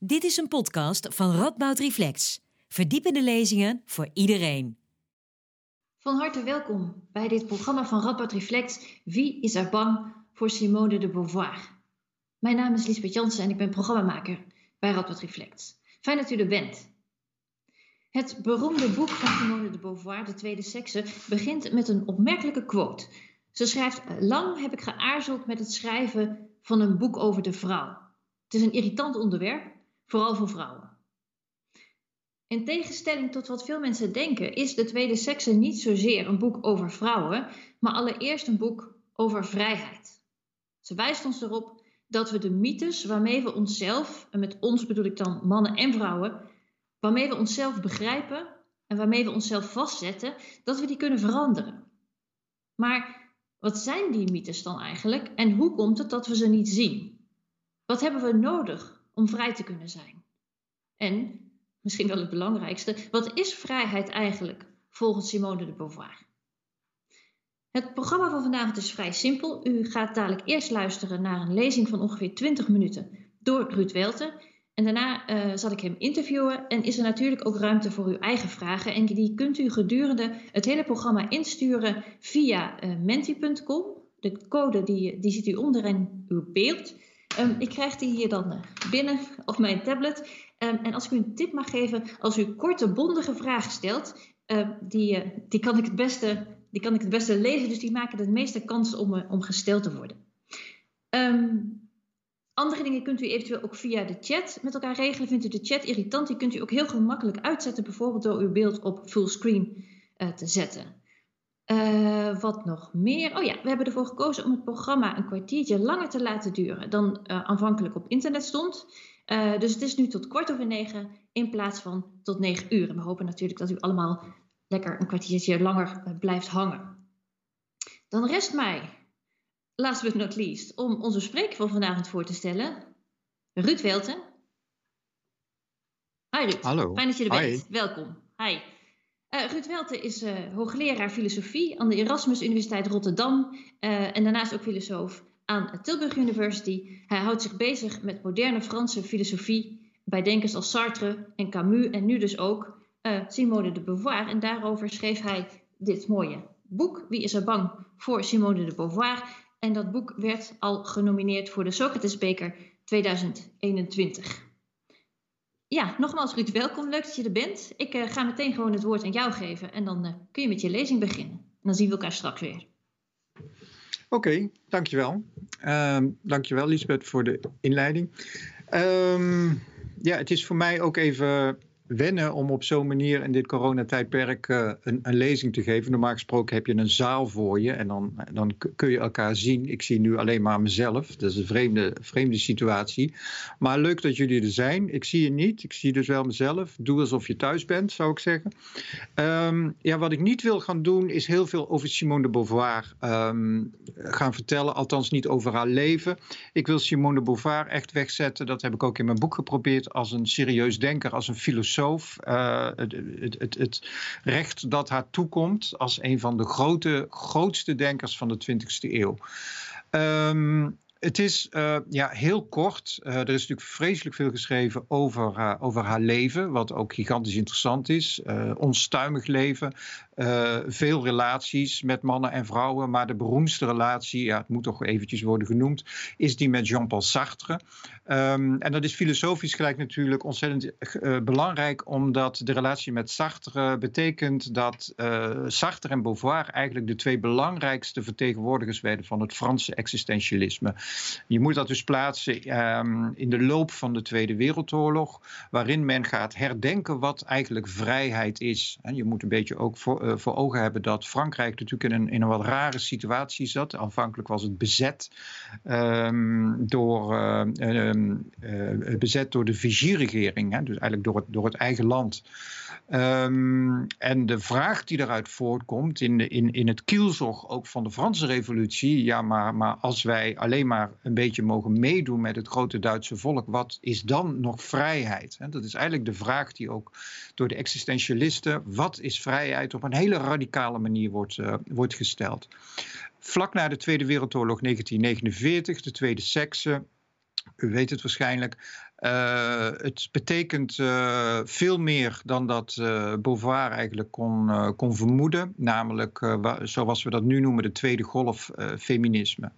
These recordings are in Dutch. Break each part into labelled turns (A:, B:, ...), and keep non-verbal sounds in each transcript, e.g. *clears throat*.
A: Dit is een podcast van Radboud Reflex. Verdiepende lezingen voor iedereen.
B: Van harte welkom bij dit programma van Radboud Reflex. Wie is er bang voor Simone de Beauvoir? Mijn naam is Lisbeth Jansen en ik ben programmamaker bij Radboud Reflex. Fijn dat u er bent. Het beroemde boek van Simone de Beauvoir, De Tweede Sekse, begint met een opmerkelijke quote. Ze schrijft: Lang heb ik geaarzeld met het schrijven van een boek over de vrouw. Het is een irritant onderwerp, vooral voor vrouwen. In tegenstelling tot wat veel mensen denken, is De Tweede Sekse niet zozeer een boek over vrouwen, maar allereerst een boek over vrijheid. Ze wijst ons erop dat we de mythes waarmee we onszelf, en met ons bedoel ik dan mannen en vrouwen, waarmee we onszelf begrijpen en waarmee we onszelf vastzetten, dat we die kunnen veranderen. Maar wat zijn die mythes dan eigenlijk en hoe komt het dat we ze niet zien? Wat hebben we nodig om vrij te kunnen zijn? En, misschien wel het belangrijkste, wat is vrijheid eigenlijk volgens Simone de Beauvoir? Het programma van vanavond is vrij simpel. U gaat dadelijk eerst luisteren naar een lezing van ongeveer 20 minuten door Ruud Welten. En daarna uh, zal ik hem interviewen en is er natuurlijk ook ruimte voor uw eigen vragen. En die kunt u gedurende het hele programma insturen via uh, menti.com. De code die, die ziet u onderin uw beeld. Um, ik krijg die hier dan uh, binnen op mijn tablet. Um, en als ik u een tip mag geven, als u korte, bondige vragen stelt, uh, die, die, kan ik het beste, die kan ik het beste lezen. Dus die maken de meeste kans om, om gesteld te worden. Andere dingen kunt u eventueel ook via de chat met elkaar regelen. Vindt u de chat irritant, die kunt u ook heel gemakkelijk uitzetten, bijvoorbeeld door uw beeld op fullscreen te zetten. Uh, wat nog meer? Oh ja, we hebben ervoor gekozen om het programma een kwartiertje langer te laten duren dan uh, aanvankelijk op internet stond. Uh, dus het is nu tot kwart over negen in plaats van tot negen uur. En we hopen natuurlijk dat u allemaal lekker een kwartiertje langer blijft hangen. Dan rest mij last but not least, om onze spreker van vanavond voor te stellen. Ruud Welten. Hi Ruud.
C: Hallo.
B: Fijn dat je er bent. Welkom. Hi. Uh, Ruud Welten is uh, hoogleraar filosofie aan de Erasmus Universiteit Rotterdam uh, en daarnaast ook filosoof aan Tilburg University. Hij houdt zich bezig met moderne Franse filosofie bij denkers als Sartre en Camus en nu dus ook Simone de Beauvoir. En daarover schreef hij dit mooie boek, Wie is er bang voor Simone de Beauvoir? En dat boek werd al genomineerd voor de Socratesbeker 2021. Ja, nogmaals Ruud, welkom. Leuk dat je er bent. Ik uh, ga meteen gewoon het woord aan jou geven en dan uh, kun je met je lezing beginnen. En dan zien we elkaar straks weer.
C: Oké, dankjewel. Uh, dankjewel Lisbeth voor de inleiding. Um, ja, het is voor mij ook even wennen om op zo'n manier in dit coronatijdperk uh, een, een lezing te geven. Normaal gesproken heb je een zaal voor je en dan, dan kun je elkaar zien. Ik zie nu alleen maar mezelf. Dat is een vreemde, vreemde situatie. Maar leuk dat jullie er zijn. Ik zie je niet. Ik zie dus wel mezelf. Doe alsof je thuis bent, zou ik zeggen. Um, ja, wat ik niet wil gaan doen is heel veel over Simone de Beauvoir um, gaan vertellen. Althans niet over haar leven. Ik wil Simone de Beauvoir echt wegzetten. Dat heb ik ook in mijn boek geprobeerd als een serieus denker, als een filosoof. Uh, het, het, het, recht dat haar toekomt als een van de grote, grootste denkers van de 20e eeuw. Um, het is uh, ja, heel kort. Uh, er is natuurlijk vreselijk veel geschreven over, over haar leven, wat ook gigantisch interessant is. onstuimig leven, veel relaties met mannen en vrouwen, maar de beroemdste relatie, ja, het moet toch eventjes worden genoemd, is die met Jean-Paul Sartre. Um, en dat is filosofisch gelijk natuurlijk ontzettend belangrijk, omdat de relatie met Sartre betekent dat Sartre en Beauvoir eigenlijk de twee belangrijkste vertegenwoordigers werden van het Franse existentialisme. Je moet dat dus plaatsen um, in de loop van de Tweede Wereldoorlog, waarin men gaat herdenken wat eigenlijk vrijheid is. En je moet een beetje ook voor, voor ogen hebben dat Frankrijk natuurlijk in een, in een wat rare situatie zat. Aanvankelijk was het bezet, um, door, uh, um, uh, bezet door de Vichy-regering, dus eigenlijk door het, door het eigen land. Um, en de vraag die eruit voortkomt in, de, in, in het kielzog ook van de Franse revolutie, ja, maar, maar als wij alleen maar een beetje mogen meedoen met het grote Duitse volk, wat is dan nog vrijheid? Dat is eigenlijk de vraag die ook door de existentialisten, wat is vrijheid, op een hele radicale manier wordt, uh, wordt gesteld. Vlak na de Tweede Wereldoorlog 1949, de Tweede Sekse, u weet het waarschijnlijk, Uh, het betekent uh, veel meer dan dat uh, Beauvoir eigenlijk kon, kon vermoeden, namelijk zoals we dat nu noemen de tweede golf feminisme.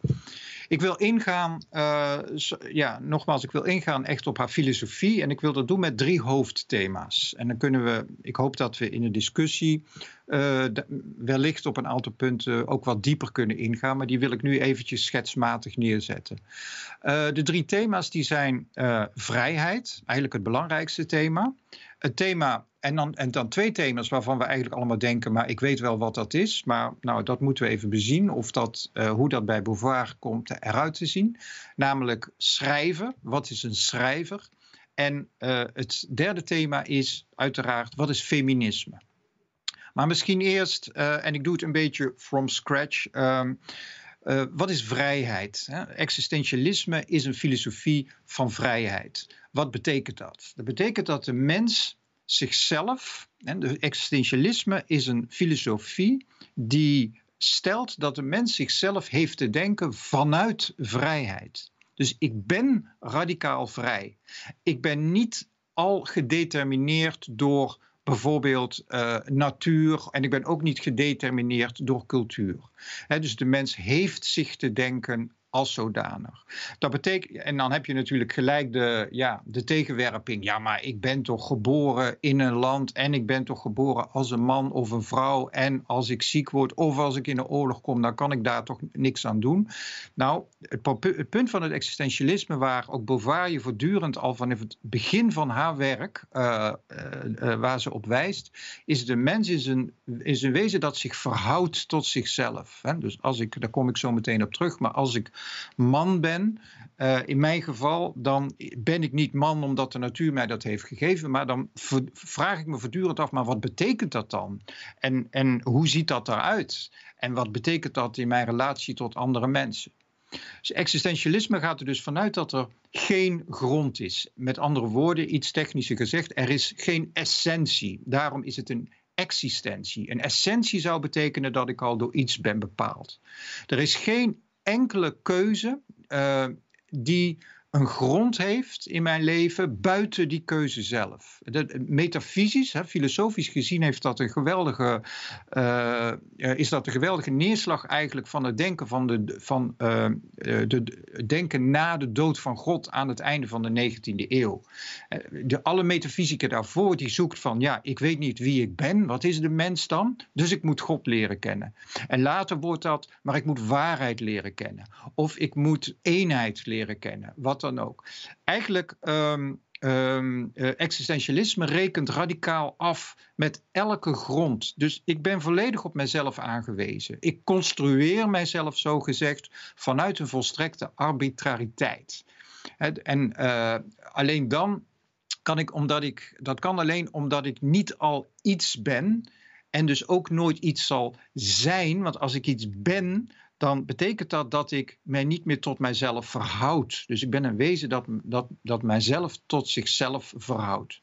C: Ik wil ingaan, ja, nogmaals, ik wil ingaan echt op haar filosofie en ik wil dat doen met drie hoofdthema's. En dan kunnen we, ik hoop dat we in de discussie wellicht op een aantal punten ook wat dieper kunnen ingaan, maar die wil ik nu eventjes schetsmatig neerzetten. de drie thema's die zijn vrijheid, eigenlijk het belangrijkste thema. Het thema, en dan, en dan twee thema's waarvan we eigenlijk allemaal denken, maar ik weet wel wat dat is, maar nou, dat moeten we even bezien, of dat, uh, hoe dat bij Beauvoir komt eruit te zien. Namelijk schrijven, wat is een schrijver? En uh, het derde thema is uiteraard, wat is feminisme? Maar misschien eerst, uh, en ik doe het een beetje from scratch. Uh, wat is vrijheid? Existentialisme is een filosofie van vrijheid. Wat betekent dat? Dat betekent dat de mens zichzelf, en de existentialisme is een filosofie die stelt dat de mens zichzelf heeft te denken vanuit vrijheid. Dus ik ben radicaal vrij. Ik ben niet al gedetermineerd door bijvoorbeeld uh, natuur en ik ben ook niet gedetermineerd door cultuur. dus de mens heeft zich te denken als zodanig. Dat betekent, en dan heb je natuurlijk gelijk de, ja, de tegenwerping. Ja, maar ik ben toch geboren in een land en ik ben toch geboren als een man of een vrouw. En als ik ziek word of als ik in een oorlog kom, dan kan ik daar toch niks aan doen. Nou, het, punt van het existentialisme, waar ook je voortdurend al vanaf het begin van haar werk, uh, uh, waar ze op wijst, is de mens is een, is een wezen dat zich verhoudt tot zichzelf. Hè? Dus als ik, daar kom ik zo meteen op terug, maar als ik man ben, uh, in mijn geval, dan ben ik niet man omdat de natuur mij dat heeft gegeven, maar dan vraag ik me voortdurend af, maar wat betekent dat dan? En, en hoe ziet dat eruit? En wat betekent dat in mijn relatie tot andere mensen? Dus existentialisme gaat er dus vanuit dat er geen grond is. Met andere woorden, iets technischer gezegd, er is geen essentie. Daarom is het een existentie. Een essentie zou betekenen dat ik al door iets ben bepaald. Er is geen enkele keuze uh, die een grond heeft in mijn leven buiten die keuze zelf. De, metafysisch, hè, filosofisch gezien, heeft dat een geweldige, uh, is dat een geweldige neerslag eigenlijk van het denken van de, van, uh, de, denken na de dood van God aan het einde van de 19e eeuw. De, alle metafysica daarvoor die zoekt van, ja, ik weet niet wie ik ben, wat is de mens dan? Dus ik moet God leren kennen. En later wordt dat, maar ik moet waarheid leren kennen. Of ik moet eenheid leren kennen. Wat dan ook. Eigenlijk um, um, existentialisme rekent radicaal af met elke grond. Dus ik ben volledig op mezelf aangewezen. Ik construeer mijzelf zo gezegd vanuit een volstrekte arbitrariteit. En uh, alleen dan kan ik, omdat ik, dat kan alleen omdat ik niet al iets ben en dus ook nooit iets zal zijn. Want als ik iets ben, dan betekent dat dat ik mij niet meer tot mijzelf verhoud. Dus ik ben een wezen dat, dat, dat mijzelf tot zichzelf verhoudt.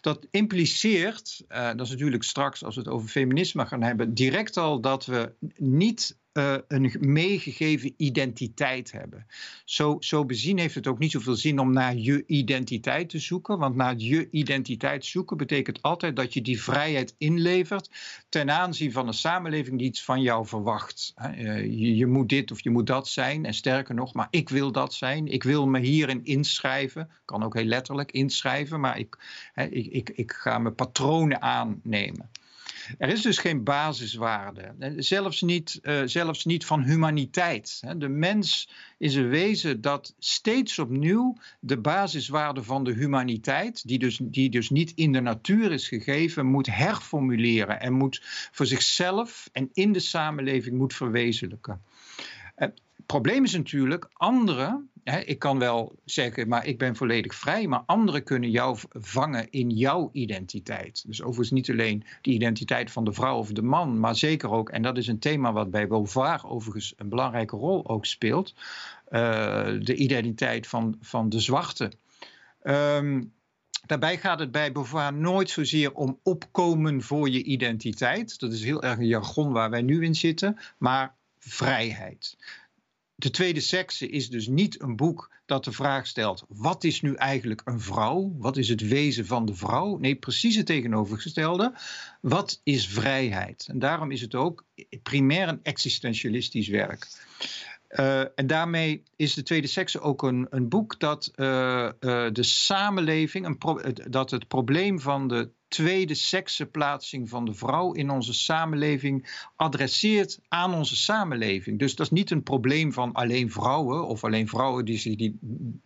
C: Dat impliceert, uh, dat is natuurlijk straks als we het over feminisme gaan hebben, direct al dat we niet uh, een meegegeven identiteit hebben. Zo, zo bezien heeft het ook niet zoveel zin om naar je identiteit te zoeken, want naar je identiteit zoeken betekent altijd dat je die vrijheid inlevert ten aanzien van een samenleving die iets van jou verwacht. Uh, je, je, moet dit of je moet dat zijn en sterker nog, maar ik wil dat zijn, ik wil me hierin inschrijven, kan ook heel letterlijk inschrijven, maar ik, ik, ik, ik ga mijn patronen aannemen. Er is dus geen basiswaarde, zelfs niet, uh, zelfs niet van humaniteit. De mens is een wezen dat steeds opnieuw de basiswaarde van de humaniteit, die dus, die dus niet in de natuur is gegeven, moet herformuleren en moet voor zichzelf en in de samenleving moet verwezenlijken. Het probleem is natuurlijk, anderen ik kan wel zeggen, maar ik ben volledig vrij, maar anderen kunnen jou vangen in jouw identiteit. Dus overigens niet alleen de identiteit van de vrouw of de man, maar zeker ook, en dat is een thema wat bij Beauvoir overigens een belangrijke rol ook speelt, uh, de identiteit van, van de zwarte. Um, Daarbij gaat het bij Beauvoir nooit zozeer om opkomen voor je identiteit. Dat is heel erg een jargon waar wij nu in zitten, maar vrijheid de tweede sekse is dus niet een boek dat de vraag stelt: wat is nu eigenlijk een vrouw? Wat is het wezen van de vrouw? Nee, precies het tegenovergestelde. Wat is vrijheid? En daarom is het ook primair een existentialistisch werk. Uh, en daarmee is de tweede sekse ook een, een boek dat uh, uh, de samenleving, een dat het probleem van de tweede seksenplaatsing van de vrouw in onze samenleving adresseert aan onze samenleving. Dus dat is niet een probleem van alleen vrouwen of alleen vrouwen die zich, die,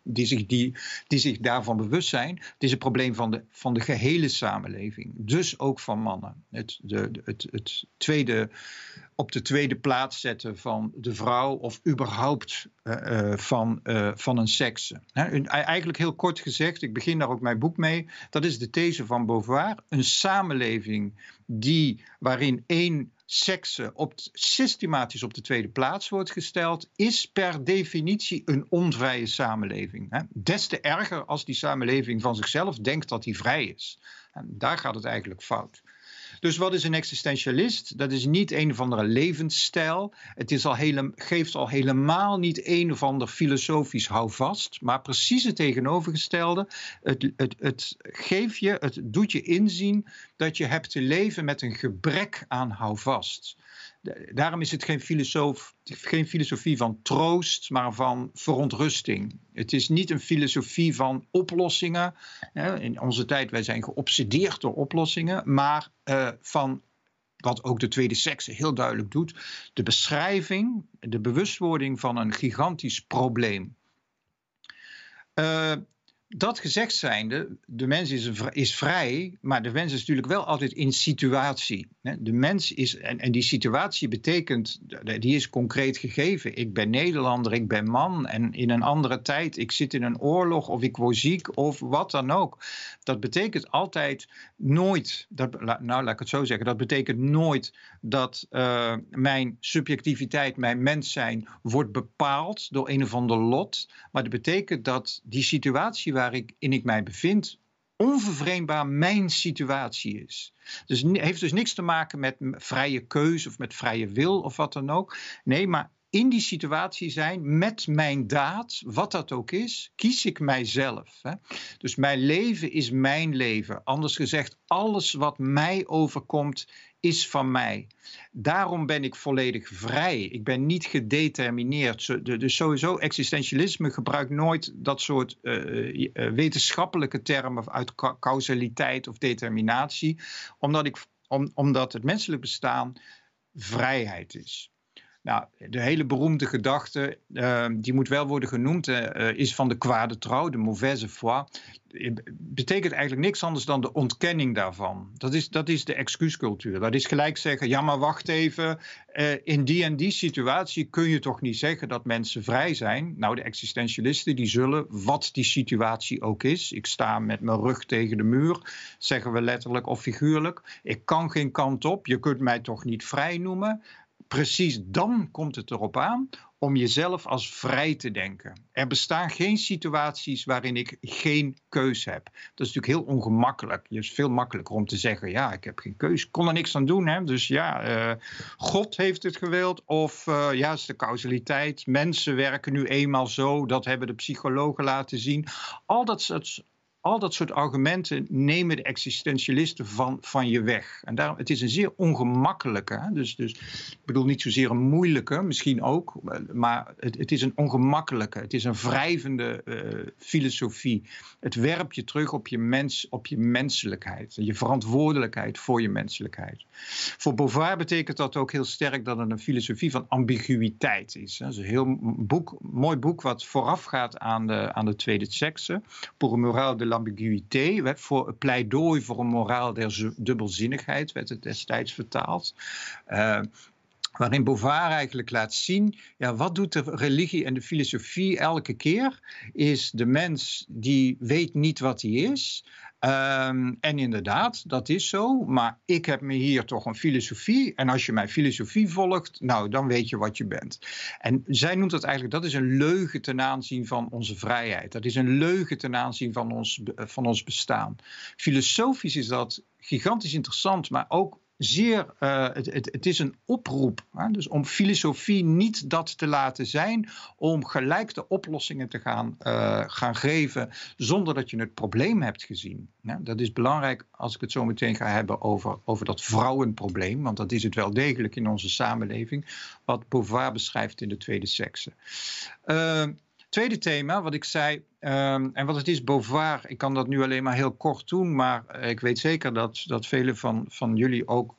C: die zich, die, die zich daarvan bewust zijn. Het is een probleem van de, van de gehele samenleving, dus ook van mannen. Het, de, het, het tweede op de tweede plaats zetten van de vrouw of überhaupt uh, uh, van, uh, van een sekse. eigenlijk heel kort gezegd, ik begin daar ook mijn boek mee, dat is de these van Beauvoir. Een samenleving die, waarin één sekse op, systematisch op de tweede plaats wordt gesteld, is per definitie een onvrije samenleving. Des te erger als die samenleving van zichzelf denkt dat hij vrij is. En daar gaat het eigenlijk fout. Dus wat is een existentialist? Dat is niet een of andere levensstijl. Het is al hele, geeft al helemaal niet een of ander filosofisch houvast, maar precies het tegenovergestelde. Het, het, het geeft je, het doet je inzien dat je hebt te leven met een gebrek aan houvast. Daarom is het geen, geen filosofie van troost, maar van verontrusting. Het is niet een filosofie van oplossingen. In onze tijd, wij zijn geobsedeerd door oplossingen, maar uh, van wat ook de tweede sekse heel duidelijk doet, de beschrijving, de bewustwording van een gigantisch probleem. Uh, dat gezegd zijnde, de mens is, is, vrij, maar de mens is natuurlijk wel altijd in situatie. De mens is, en, die situatie betekent, die is concreet gegeven. Ik ben Nederlander, ik ben man en in een andere tijd, ik zit in een oorlog of ik word ziek of wat dan ook. Dat betekent altijd nooit, dat, nou laat ik het zo zeggen, dat betekent nooit dat uh, mijn subjectiviteit, mijn mens zijn, wordt bepaald door een of ander lot. Maar dat betekent dat die situatie waarin ik mij bevind, onvervreemdbaar mijn situatie is. Dus heeft dus niks te maken met vrije keuze of met vrije wil of wat dan ook. Nee, maar in die situatie zijn met mijn daad, wat dat ook is, kies ik mijzelf. Hè? Dus mijn leven is mijn leven. Anders gezegd, alles wat mij overkomt is van mij. Daarom ben ik volledig vrij. Ik ben niet gedetermineerd. Dus sowieso, existentialisme gebruikt nooit dat soort uh, wetenschappelijke termen uit causaliteit of determinatie, omdat, ik, om, omdat het menselijk bestaan vrijheid is. Nou, de hele beroemde gedachte, uh, die moet wel worden genoemd, uh, is van de kwade trouw, de mauvaise foi. Betekent eigenlijk niks anders dan de ontkenning daarvan. Dat is, dat is de excuuscultuur. Dat is gelijk zeggen, ja maar wacht even, in die en die situatie kun je toch niet zeggen dat mensen vrij zijn. Nou, de existentialisten die zullen, wat die situatie ook is, ik sta met mijn rug tegen de muur, zeggen we letterlijk of figuurlijk, ik kan geen kant op, je kunt mij toch niet vrij noemen precies dan komt het erop aan om jezelf als vrij te denken. Er bestaan geen situaties waarin ik geen keus heb. Dat is natuurlijk heel ongemakkelijk. Het is veel makkelijker om te zeggen: ja, ik heb geen keus. Ik kon er niks aan doen. Hè? Dus ja, uh, God heeft het gewild. Of uh, ja, is de causaliteit. Mensen werken nu eenmaal zo. Dat hebben de psychologen laten zien. Al dat soort al dat soort argumenten nemen de existentialisten van, van je weg. En daarom, het is een zeer ongemakkelijke, dus, dus ik bedoel niet zozeer een moeilijke, misschien ook, maar het, het is een ongemakkelijke, het is een wrijvende uh, filosofie. Het werpt je terug op je, mens, op je menselijkheid, je verantwoordelijkheid voor je menselijkheid. Voor Beauvoir betekent dat ook heel sterk dat het een filosofie van ambiguïteit is. Dat is een heel boek, mooi boek wat voorafgaat aan de, aan de tweede sekse, Pour de ambiguïté, voor een pleidooi voor een moraal der dubbelzinnigheid, werd het destijds vertaald. Uh, waarin Beauvoir eigenlijk laat zien, ja, wat doet de religie en de filosofie elke keer? Is de mens die weet niet wat hij is, Um, en inderdaad, dat is zo. Maar ik heb me hier toch een filosofie. En als je mijn filosofie volgt, nou, dan weet je wat je bent. En zij noemt dat eigenlijk, dat is een leugen ten aanzien van onze vrijheid. Dat is een leugen ten aanzien van ons, van ons bestaan. Filosofisch is dat gigantisch interessant, maar ook zeer, uh, het, het, is een oproep. Hè? Dus om filosofie niet dat te laten zijn, om gelijk de oplossingen te gaan, uh, gaan geven zonder dat je het probleem hebt gezien. Dat is belangrijk als ik het zo meteen ga hebben over, over dat vrouwenprobleem, want dat is het wel degelijk in onze samenleving, wat Beauvoir beschrijft in de tweede sekse. Uh, tweede thema, wat ik zei, um, en wat het is, Beauvoir, ik kan dat nu alleen maar heel kort doen, maar ik weet zeker dat, dat velen van, van jullie ook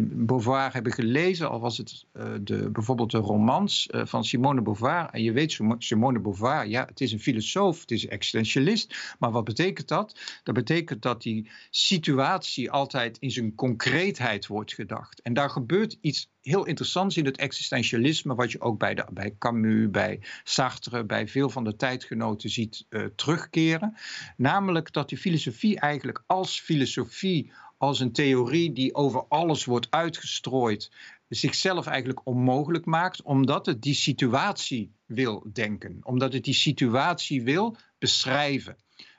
C: Beauvoir hebben gelezen, al was het uh, de, bijvoorbeeld de romans uh, van Simone Beauvoir. En je weet, Simone Beauvoir, ja, het is een filosoof, het is existentialist. Maar wat betekent dat? Dat betekent dat die situatie altijd in zijn concreetheid wordt gedacht. En daar gebeurt iets heel interessants in het existentialisme, wat je ook bij, de, bij Camus, bij Sartre, bij veel van de tijdgenoten ziet terugkeren. Namelijk dat die filosofie eigenlijk als filosofie als een theorie die over alles wordt uitgestrooid, zichzelf eigenlijk onmogelijk maakt, omdat het die situatie wil denken, omdat het die situatie wil beschrijven.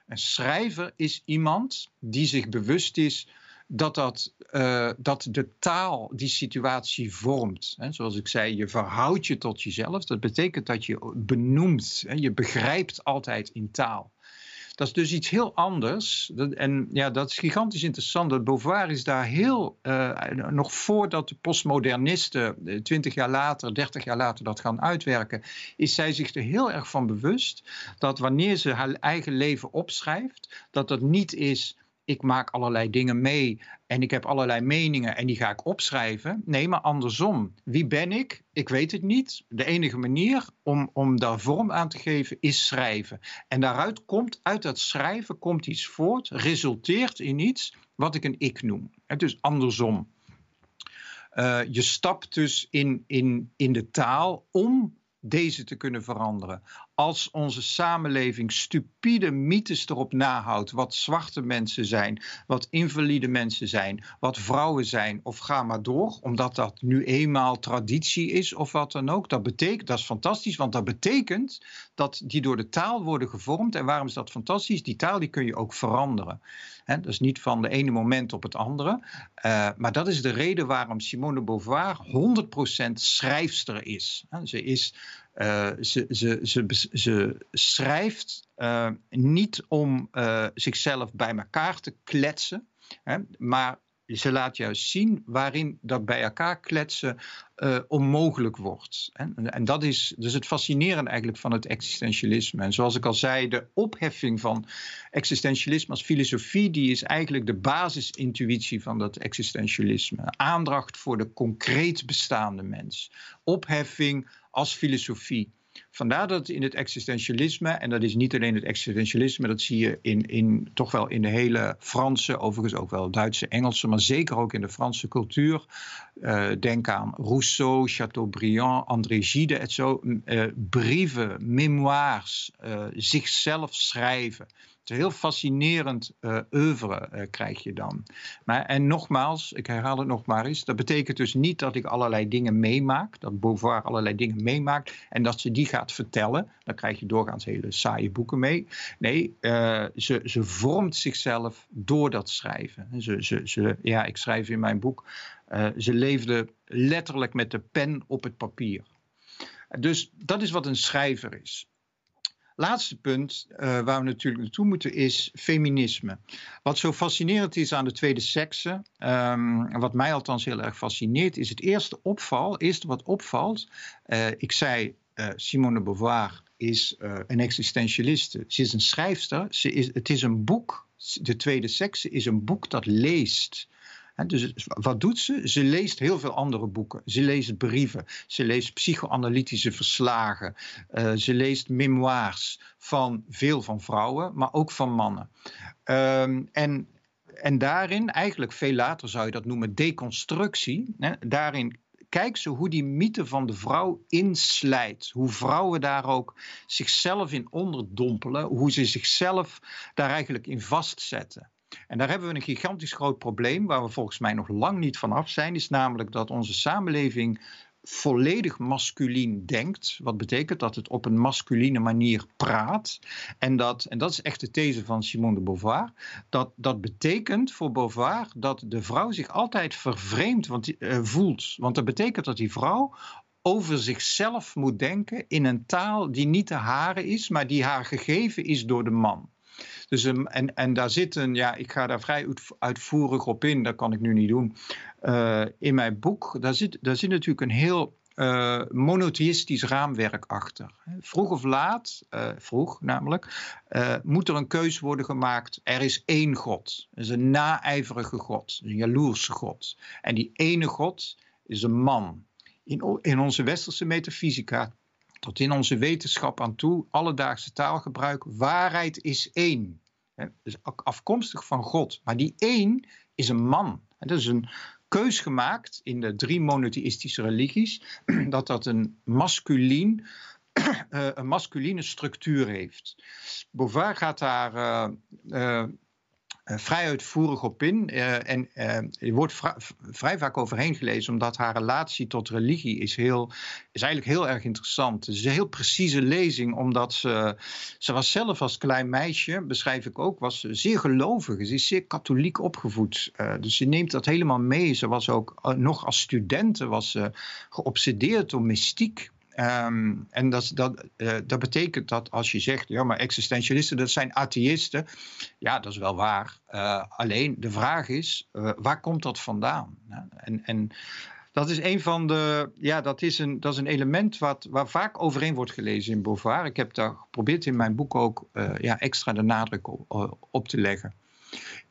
C: Een schrijver is iemand die zich bewust is dat, dat, uh, dat de taal die situatie vormt. Hè, zoals ik zei, je verhoudt je tot jezelf. Dat betekent dat je benoemt. Je begrijpt altijd in taal. Dat is dus iets heel anders. en ja, dat is gigantisch interessant. Dat Beauvoir is daar heel, uh, nog voordat de postmodernisten, eh, 20 jaar later, 30 jaar later dat gaan uitwerken, is zij zich er heel erg van bewust dat wanneer ze haar eigen leven opschrijft, dat dat niet is ik maak allerlei dingen mee en ik heb allerlei meningen en die ga ik opschrijven. Nee, maar andersom. Wie ben ik? Ik weet het niet. De enige manier om, om daar vorm aan te geven is schrijven. En daaruit komt, uit dat schrijven komt iets voort, resulteert in iets wat ik een ik noem. En dus andersom. Uh, je stapt dus in, in, in de taal om deze te kunnen veranderen. Als onze samenleving stupide mythes erop nahoudt wat zwarte mensen zijn, wat invalide mensen zijn, wat vrouwen zijn, of ga maar door, omdat dat nu eenmaal traditie is of wat dan ook, dat, betekent, dat is fantastisch, want dat betekent dat die door de taal worden gevormd. En waarom is dat fantastisch? Die taal die kun je ook veranderen. He, dat is niet van de ene moment op het andere. Uh, maar dat is de reden waarom Simone Beauvoir 100% schrijfster is. Ze is ze, ze, ze, ze, schrijft uh, niet om uh, zichzelf bij elkaar te kletsen, hè, maar ze laat juist zien waarin dat bij elkaar kletsen onmogelijk wordt. En, en, dat is dus het fascinerende eigenlijk van het existentialisme. En zoals ik al zei, de opheffing van existentialisme als filosofie, die is eigenlijk de basisintuïtie van dat existentialisme. Aandacht voor de concreet bestaande mens. Opheffing als filosofie. Vandaar dat in het existentialisme, en dat is niet alleen het existentialisme, dat zie je in, in, toch wel in de hele Franse, overigens ook wel Duitse, Engelse, maar zeker ook in de Franse cultuur. Uh, denk aan Rousseau, Chateaubriand, André Gide en zo. Uh, brieven, memoires, uh, zichzelf schrijven een heel fascinerend uh, oeuvre uh, krijg je dan. Maar, en nogmaals, ik herhaal het nog maar eens, dat betekent dus niet dat ik allerlei dingen meemaak, dat Beauvoir allerlei dingen meemaakt en dat ze die gaat vertellen. Dan krijg je doorgaans hele saaie boeken mee. Nee, uh, ze, ze vormt zichzelf door dat schrijven. Ze, ze, ze, ja, ik schrijf in mijn boek, ze leefde letterlijk met de pen op het papier. Dus dat is wat een schrijver is. Laatste punt uh, waar we natuurlijk naartoe moeten is feminisme. Wat zo fascinerend is aan de tweede sekse, um, wat mij althans heel erg fascineert, is het eerste opval, eerste wat opvalt. Uh, ik zei, uh, Simone Beauvoir is een existentialiste. Ze is een schrijfster. Ze is, het is een boek, de tweede sekse is een boek dat leest. Dus wat doet ze? Ze leest heel veel andere boeken. Ze leest brieven. Ze leest psychoanalytische verslagen. Uh, ze leest memoires van veel van vrouwen, maar ook van mannen. Um, en, en daarin, eigenlijk veel later zou je dat noemen deconstructie. Hè, daarin kijkt ze hoe die mythe van de vrouw inslijt. Hoe vrouwen daar ook zichzelf in onderdompelen. Hoe ze zichzelf daar eigenlijk in vastzetten. En daar hebben we een gigantisch groot probleem waar we volgens mij nog lang niet van af zijn, is namelijk dat onze samenleving volledig masculien denkt. Wat betekent dat het op een masculine manier praat. En dat, en dat is echt de these van Simone de Beauvoir. Dat, dat betekent voor Beauvoir dat de vrouw zich altijd vervreemd want, uh, voelt. Want dat betekent dat die vrouw over zichzelf moet denken in een taal die niet de hare is, maar die haar gegeven is door de man. Dus, um, en, en daar zit een, ja, ik ga daar vrij uitvoerig op in, dat kan ik nu niet doen. Uh, in mijn boek, daar zit, daar zit natuurlijk een heel uh, monotheïstisch raamwerk achter. Vroeg of laat, uh, vroeg namelijk, moet er een keus worden gemaakt. Er is één God. Er is een naijverige God, een jaloerse God. En die ene God is een man. In, in onze westerse metafysica, tot in onze wetenschap aan toe, alledaagse taalgebruik, waarheid is één. Dus afkomstig van God. Maar die één is een man. Dat is een keus gemaakt in de drie monotheïstische religies. *clears throat* Dat dat een masculien uh, *clears throat* een masculine structuur heeft. Beauvoir gaat daar uh, uh, vrij uitvoerig op in. Uh, en uh, er wordt vrij vaak overheen gelezen, omdat haar relatie tot religie is, heel, is eigenlijk heel erg interessant. Het is een heel precieze lezing, omdat ze, ze was zelf als klein meisje, beschrijf ik ook, was zeer gelovig. Ze is zeer katholiek opgevoed. dus ze neemt dat helemaal mee. Ze was ook nog als studenten was ze geobsedeerd door mystiek. Um, en dat, dat, uh, dat betekent dat als je zegt, ja, maar existentialisten, dat zijn atheïsten. Ja, dat is wel waar. Uh, alleen de vraag is, uh, waar komt dat vandaan? En, en dat is een van de, ja, dat is een, dat is een element wat, vaak overeen wordt gelezen in Beauvoir. Ik heb daar geprobeerd in mijn boek ook ja, extra de nadruk op te leggen.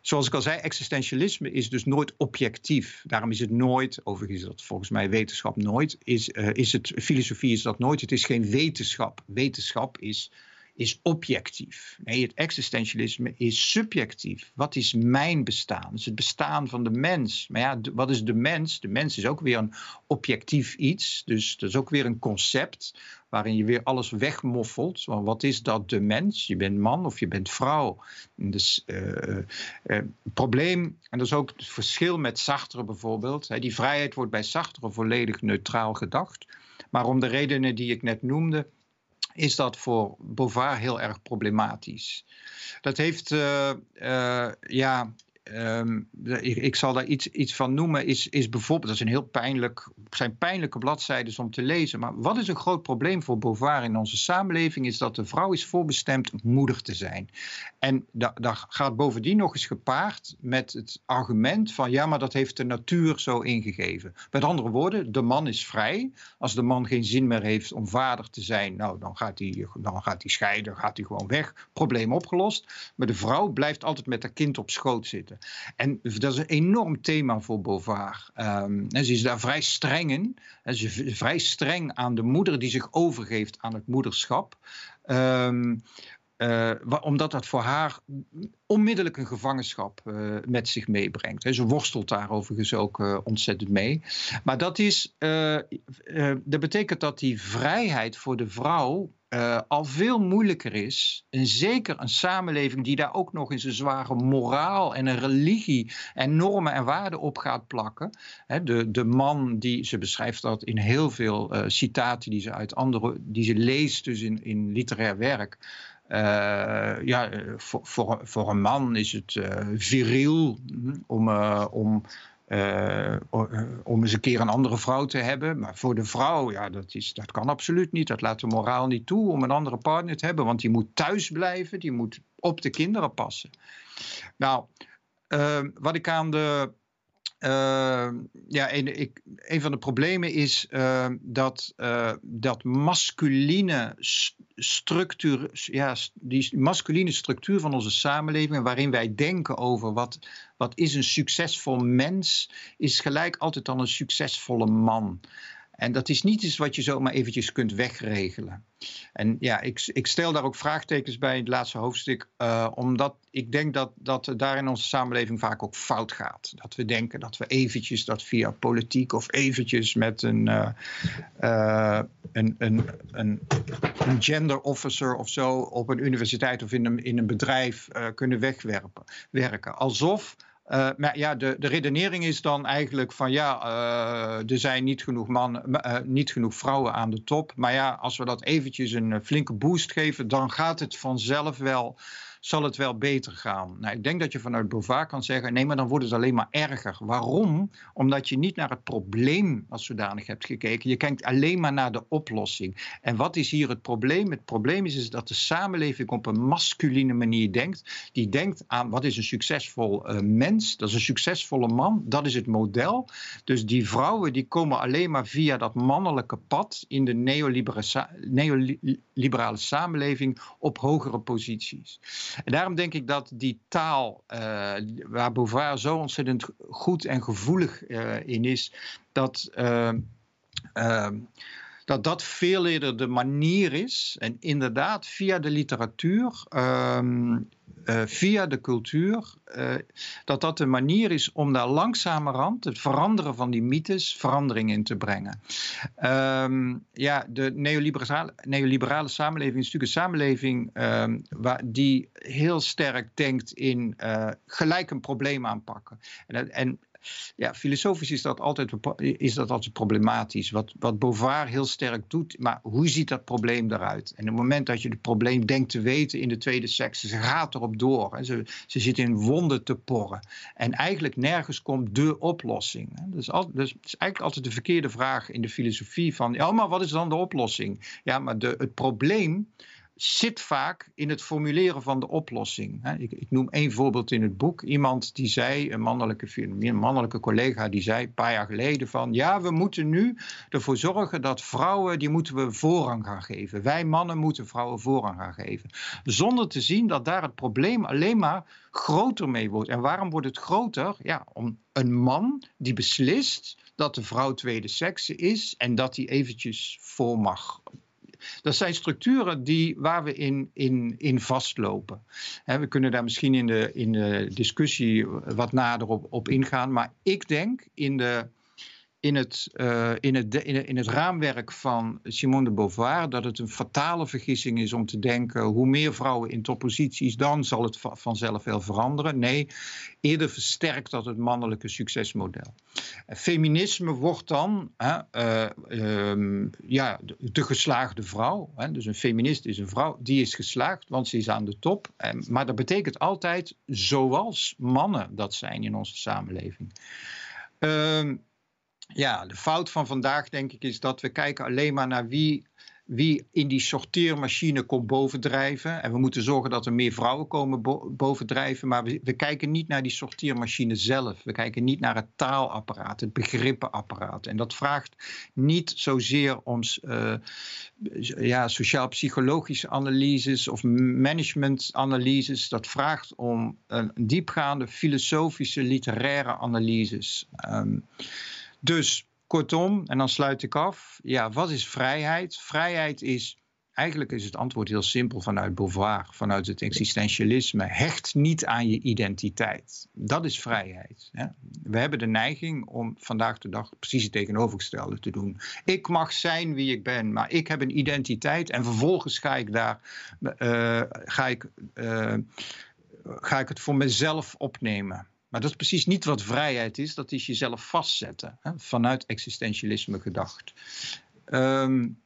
C: Zoals ik al zei, existentialisme is dus nooit objectief. Daarom is het nooit, overigens is dat volgens mij wetenschap nooit, is, uh, is het, filosofie is dat nooit. Het is geen wetenschap. Wetenschap is, is objectief. Nee, het existentialisme is subjectief. Wat is mijn bestaan? Het is het bestaan van de mens. Maar ja, wat is de mens? De mens is ook weer een objectief iets. Dus dat is ook weer een concept waarin je weer alles wegmoffelt. Wat is dat de mens? Je bent man of je bent vrouw. Dus uh, uh, probleem, en dat is ook het verschil met Sartre bijvoorbeeld. Hè, die vrijheid wordt bij Sartre volledig neutraal gedacht. Maar om de redenen die ik net noemde, is dat voor Beauvoir heel erg problematisch. Dat heeft, uh, ja, Um, ik, ik, zal daar iets, iets van noemen, is, is bijvoorbeeld, dat is een heel pijnlijk, zijn pijnlijke bladzijden om te lezen. Maar wat is een groot probleem voor Beauvoir in onze samenleving, is dat de vrouw is voorbestemd moeder te zijn. En daar gaat bovendien nog eens gepaard met het argument van, ja, maar dat heeft de natuur zo ingegeven. Met andere woorden, de man is vrij. Als de man geen zin meer heeft om vader te zijn, nou, dan gaat hij, dan gaat hij scheiden, gaat hij gewoon weg. Probleem opgelost. Maar de vrouw blijft altijd met haar kind op schoot zitten. En dat is een enorm thema voor Beauvoir. En ze is daar vrij streng in. Ze is vrij streng aan de moeder die zich overgeeft aan het moederschap. Um, uh, omdat dat voor haar onmiddellijk een gevangenschap uh, met zich meebrengt. Ze worstelt daar overigens ook uh, ontzettend mee. Maar dat, is, dat betekent dat die vrijheid voor de vrouw al veel moeilijker is. En zeker een samenleving die daar ook nog eens een zware moraal en een religie en normen en waarden op gaat plakken. De, de man die, ze beschrijft dat in heel veel citaten die ze uit andere, die ze leest dus in, in literair werk. Uh, ja, voor, voor, voor, een man is het uh, viriel hm, om, om, om eens een keer een andere vrouw te hebben. Maar voor de vrouw, ja, dat, is, dat kan absoluut niet. Dat laat de moraal niet toe om een andere partner te hebben. Want die moet thuis blijven, die moet op de kinderen passen. Nou, wat ik aan de uh, ja, een, ik, een van de problemen is uh, dat, uh, dat masculine structuur, ja, die masculine structuur van onze samenleving, waarin wij denken over wat, wat is een succesvol mens, is gelijk altijd dan een succesvolle man. En dat is niet iets wat je zomaar eventjes kunt wegregelen. En ja, ik, ik stel daar ook vraagtekens bij in het laatste hoofdstuk, uh, omdat ik denk dat, dat daar in onze samenleving vaak ook fout gaat. Dat we denken dat we eventjes dat via politiek of eventjes met een, uh, een, een, een, een, gender officer of zo op een universiteit of in een, in een bedrijf kunnen wegwerpen. Werken. Alsof Uh, maar ja, de, de redenering is dan eigenlijk van ja, uh, er zijn niet genoeg, mannen, uh, niet genoeg vrouwen aan de top. Maar ja, als we dat eventjes een flinke boost geven, dan gaat het vanzelf wel zal het wel beter gaan. Nou, ik denk dat je vanuit Beauvoir kan zeggen, nee, maar dan wordt het alleen maar erger. Waarom? Omdat je niet naar het probleem als zodanig hebt gekeken. Je kijkt alleen maar naar de oplossing. En wat is hier het probleem? Het probleem is, dat de samenleving op een masculine manier denkt. Die denkt aan wat is een succesvol uh, mens? Dat is een succesvolle man. Dat is het model. Dus die vrouwen die komen alleen maar via dat mannelijke pad in de neoliberale samenleving op hogere posities. En daarom denk ik dat die taal, uh, waar Beauvoir zo ontzettend goed en gevoelig uh, in is, dat. Uh, dat dat veel eerder de manier is. En inderdaad, via de literatuur, um, uh, via de cultuur, uh, dat dat de manier is om daar langzamerhand het veranderen van die mythes verandering in te brengen. Um, ja, de neoliberale, neoliberale samenleving is natuurlijk een samenleving um, waar, die heel sterk denkt in uh, gelijk een probleem aanpakken. En, en ja, filosofisch is dat altijd, is dat altijd problematisch. Wat, wat Beauvoir heel sterk doet, maar hoe ziet dat probleem eruit? En op het moment dat je het probleem denkt te weten in de tweede seks, ze gaat erop door. Hè. Ze, ze zit in wonden te porren. En eigenlijk nergens komt de oplossing. Hè. Dus het is eigenlijk altijd de verkeerde vraag in de filosofie van, ja, maar wat is dan de oplossing? Ja, maar de, het probleem zit vaak in het formuleren van de oplossing. Ik, ik, noem één voorbeeld in het boek. Iemand die zei, een mannelijke, mannelijke collega, die zei een paar jaar geleden van... ja, we moeten nu ervoor zorgen dat vrouwen, die moeten we voorrang gaan geven. Wij mannen moeten vrouwen voorrang gaan geven. Zonder te zien dat daar het probleem alleen maar groter mee wordt. En waarom wordt het groter? Ja, om een man die beslist dat de vrouw tweede sekse is... en dat hij eventjes voor mag dat zijn structuren die, waar we in, in, in vastlopen. we kunnen daar misschien in de, in de discussie wat nader op, op ingaan. Maar ik denk in de in het, uh, in, het, in, het raamwerk van Simone de Beauvoir dat het een fatale vergissing is om te denken hoe meer vrouwen in topposities, dan zal het vanzelf wel veranderen. Nee, eerder versterkt dat het mannelijke succesmodel. Feminisme wordt dan uh, uh, ja, de, geslaagde vrouw. Hè, dus een feminist is een vrouw, die is geslaagd, want ze is aan de top. maar dat betekent altijd zoals mannen dat zijn in onze samenleving. Uh, ja, de fout van vandaag denk ik is dat we kijken alleen maar naar wie, wie in die sorteermachine komt bovendrijven. En we moeten zorgen dat er meer vrouwen komen bovendrijven. Maar we, we, kijken niet naar die sorteermachine zelf. We kijken niet naar het taalapparaat, het begrippenapparaat. En dat vraagt niet zozeer om uh, ja, sociaal-psychologische analyses of managementanalyses. Dat vraagt om een diepgaande filosofische, literaire analyses. Um, dus kortom, en dan sluit ik af. Ja, wat is vrijheid? Vrijheid is, eigenlijk is het antwoord heel simpel vanuit Beauvoir, vanuit het existentialisme. Hecht niet aan je identiteit. Dat is vrijheid. Hè? We hebben de neiging om vandaag de dag precies het tegenovergestelde te doen. Ik mag zijn wie ik ben, maar ik heb een identiteit en vervolgens ga ik daar, uh, ga ik, uh, ga ik het voor mezelf opnemen. Maar dat is precies niet wat vrijheid is. Dat is jezelf vastzetten. Hè, vanuit existentialisme gedacht. Um,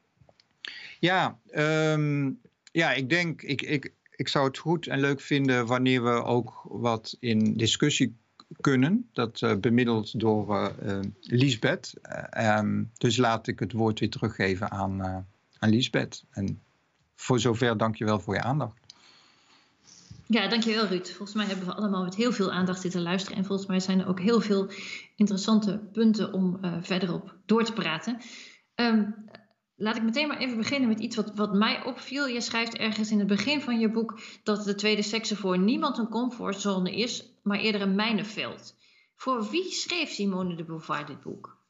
C: ja, um, ja, ik denk, ik, ik, ik zou het goed en leuk vinden wanneer we ook wat in discussie kunnen. Dat uh, bemiddeld door uh, uh, Lisbeth. Um, dus laat ik het woord weer teruggeven aan, aan Lisbeth. En voor zover dank je wel voor je aandacht.
B: Ja, dankjewel Ruud. Volgens mij hebben we allemaal met heel veel aandacht zitten luisteren. En volgens mij zijn er ook heel veel interessante punten om uh, verder op door te praten. Um, laat ik meteen maar even beginnen met iets wat, wat mij opviel. Je schrijft ergens in het begin van je boek dat de tweede sekse voor niemand een comfortzone is, maar eerder een mijnenveld. Voor wie schreef Simone de Beauvoir dit boek?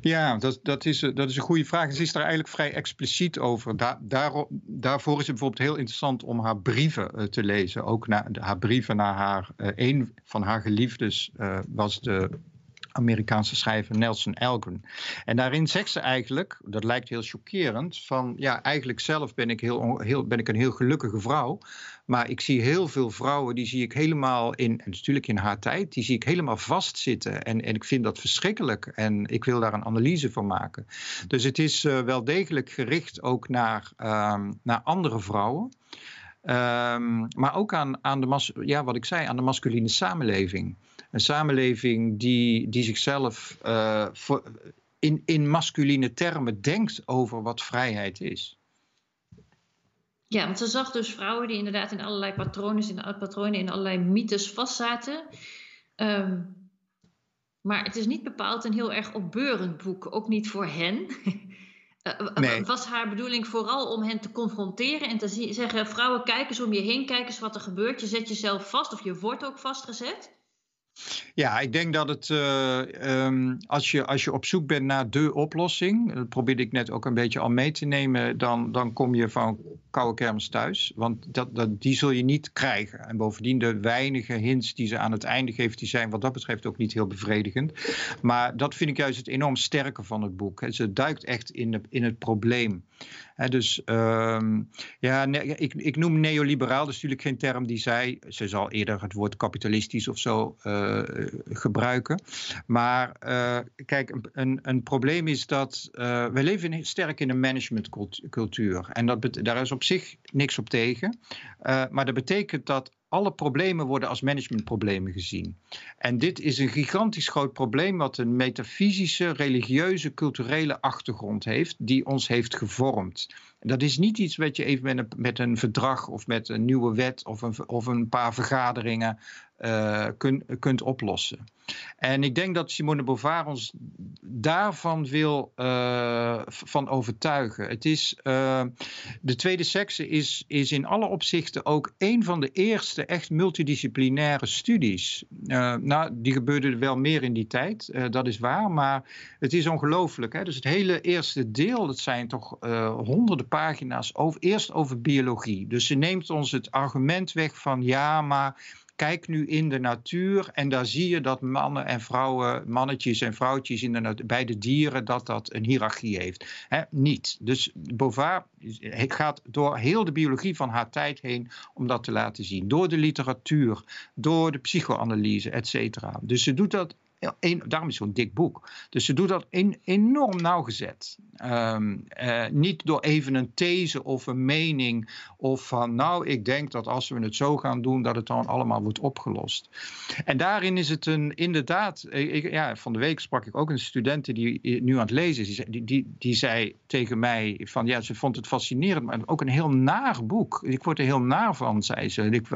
C: Ja, dat, dat, is, dat is een goede vraag. Ze is daar eigenlijk vrij expliciet over. Daar, daar, daarvoor is het bijvoorbeeld heel interessant om haar brieven uh, te lezen. Ook haar brieven naar haar. Uh, een van haar geliefdes was de Amerikaanse schrijver Nelson Algren. En daarin zegt ze eigenlijk, dat lijkt heel chockerend, van ja, eigenlijk zelf ben ik, heel, heel, ben ik een heel gelukkige vrouw. Maar ik zie heel veel vrouwen, die zie ik helemaal in, en natuurlijk in haar tijd, die zie ik helemaal vastzitten. En, en ik vind dat verschrikkelijk. En ik wil daar een analyse van maken. Dus het is uh, wel degelijk gericht ook naar, uh, naar andere vrouwen. Um, maar ook aan, aan de, ja, wat ik zei, aan de masculine samenleving. Een samenleving die, die zichzelf uh, voor, in, in masculine termen denkt over wat vrijheid is.
B: Ja, want ze zag dus vrouwen die inderdaad in allerlei patronen, in, patronen, in allerlei mythes vastzaten. Um, maar het is niet bepaald een heel erg opbeurend boek, ook niet voor hen. Uh, *laughs* nee. Was haar bedoeling vooral om hen te confronteren en te zeggen: vrouwen, kijk eens om je heen, kijk eens wat er gebeurt. Je zet jezelf vast of je wordt ook vastgezet.
C: Ja, ik denk dat het, uh, um, als, je, als je op zoek bent naar de oplossing, dat probeerde ik net ook een beetje al mee te nemen, dan, dan kom je van koude kermis thuis. Want dat, dat, die zul je niet krijgen. En bovendien de weinige hints die ze aan het einde geeft, die zijn wat dat betreft ook niet heel bevredigend. Maar dat vind ik juist het enorm sterke van het boek. Ze duikt echt in, de, in het probleem dus um, ja, ik, ik, noem neoliberaal, dat is natuurlijk geen term die zij, ze zal eerder het woord kapitalistisch of zo uh, gebruiken. Maar uh, kijk, een, een probleem is dat we leven sterk in een managementcultuur. En dat, daar is op zich niks op tegen. maar dat betekent dat alle problemen worden als managementproblemen gezien. En dit is een gigantisch groot probleem wat een metafysische, religieuze, culturele achtergrond heeft, die ons heeft gevormd. Dat is niet iets wat je even met een, met een verdrag of met een nieuwe wet of een, of een paar vergaderingen uh, kun, kunt oplossen. En ik denk dat Simone Beauvoir ons daarvan wil uh, van overtuigen. Het is, uh, de tweede sekse is, is in alle opzichten ook een van de eerste echt multidisciplinaire studies. nou, die gebeurde wel meer in die tijd, dat is waar, maar het is ongelooflijk. Dus het hele eerste deel, dat zijn toch honderden pagina's, over, eerst over biologie. Dus ze neemt ons het argument weg van ja, maar kijk nu in de natuur en daar zie je dat mannen en vrouwen, mannetjes en vrouwtjes in de bij de dieren, dat dat een hiërarchie heeft. niet. Dus Beauvoir gaat door heel de biologie van haar tijd heen om dat te laten zien. Door de literatuur, door de psychoanalyse, et cetera. Dus ze doet dat een, daarom is zo'n dik boek. Dus ze doet dat enorm nauwgezet. Um, uh, niet door even een these of een mening of van nou ik denk dat als we het zo gaan doen dat het dan allemaal wordt opgelost. En daarin is het een inderdaad, ik, ja, van de week sprak ik ook een student die nu aan het lezen is. Die, die, die zei tegen mij van ja ze vond het fascinerend maar ook een heel naar boek. Ik word er heel naar van zei ze. Ik,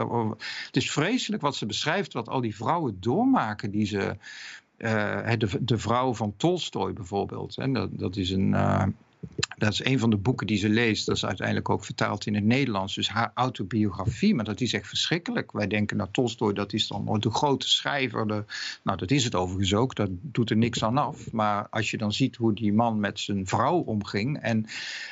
C: het is vreselijk wat ze beschrijft wat al die vrouwen doormaken die ze de, de vrouw van Tolstoy bijvoorbeeld. Dat, dat is een. Uh, dat is een van de boeken die ze leest. Dat is uiteindelijk ook vertaald in het Nederlands. Dus haar autobiografie. Maar dat is echt verschrikkelijk. Wij denken naar Tolstoy, dat is dan de grote schrijver. De, nou, dat is het overigens ook. Dat doet er niks aan af. Maar als je dan ziet hoe die man met zijn vrouw omging. En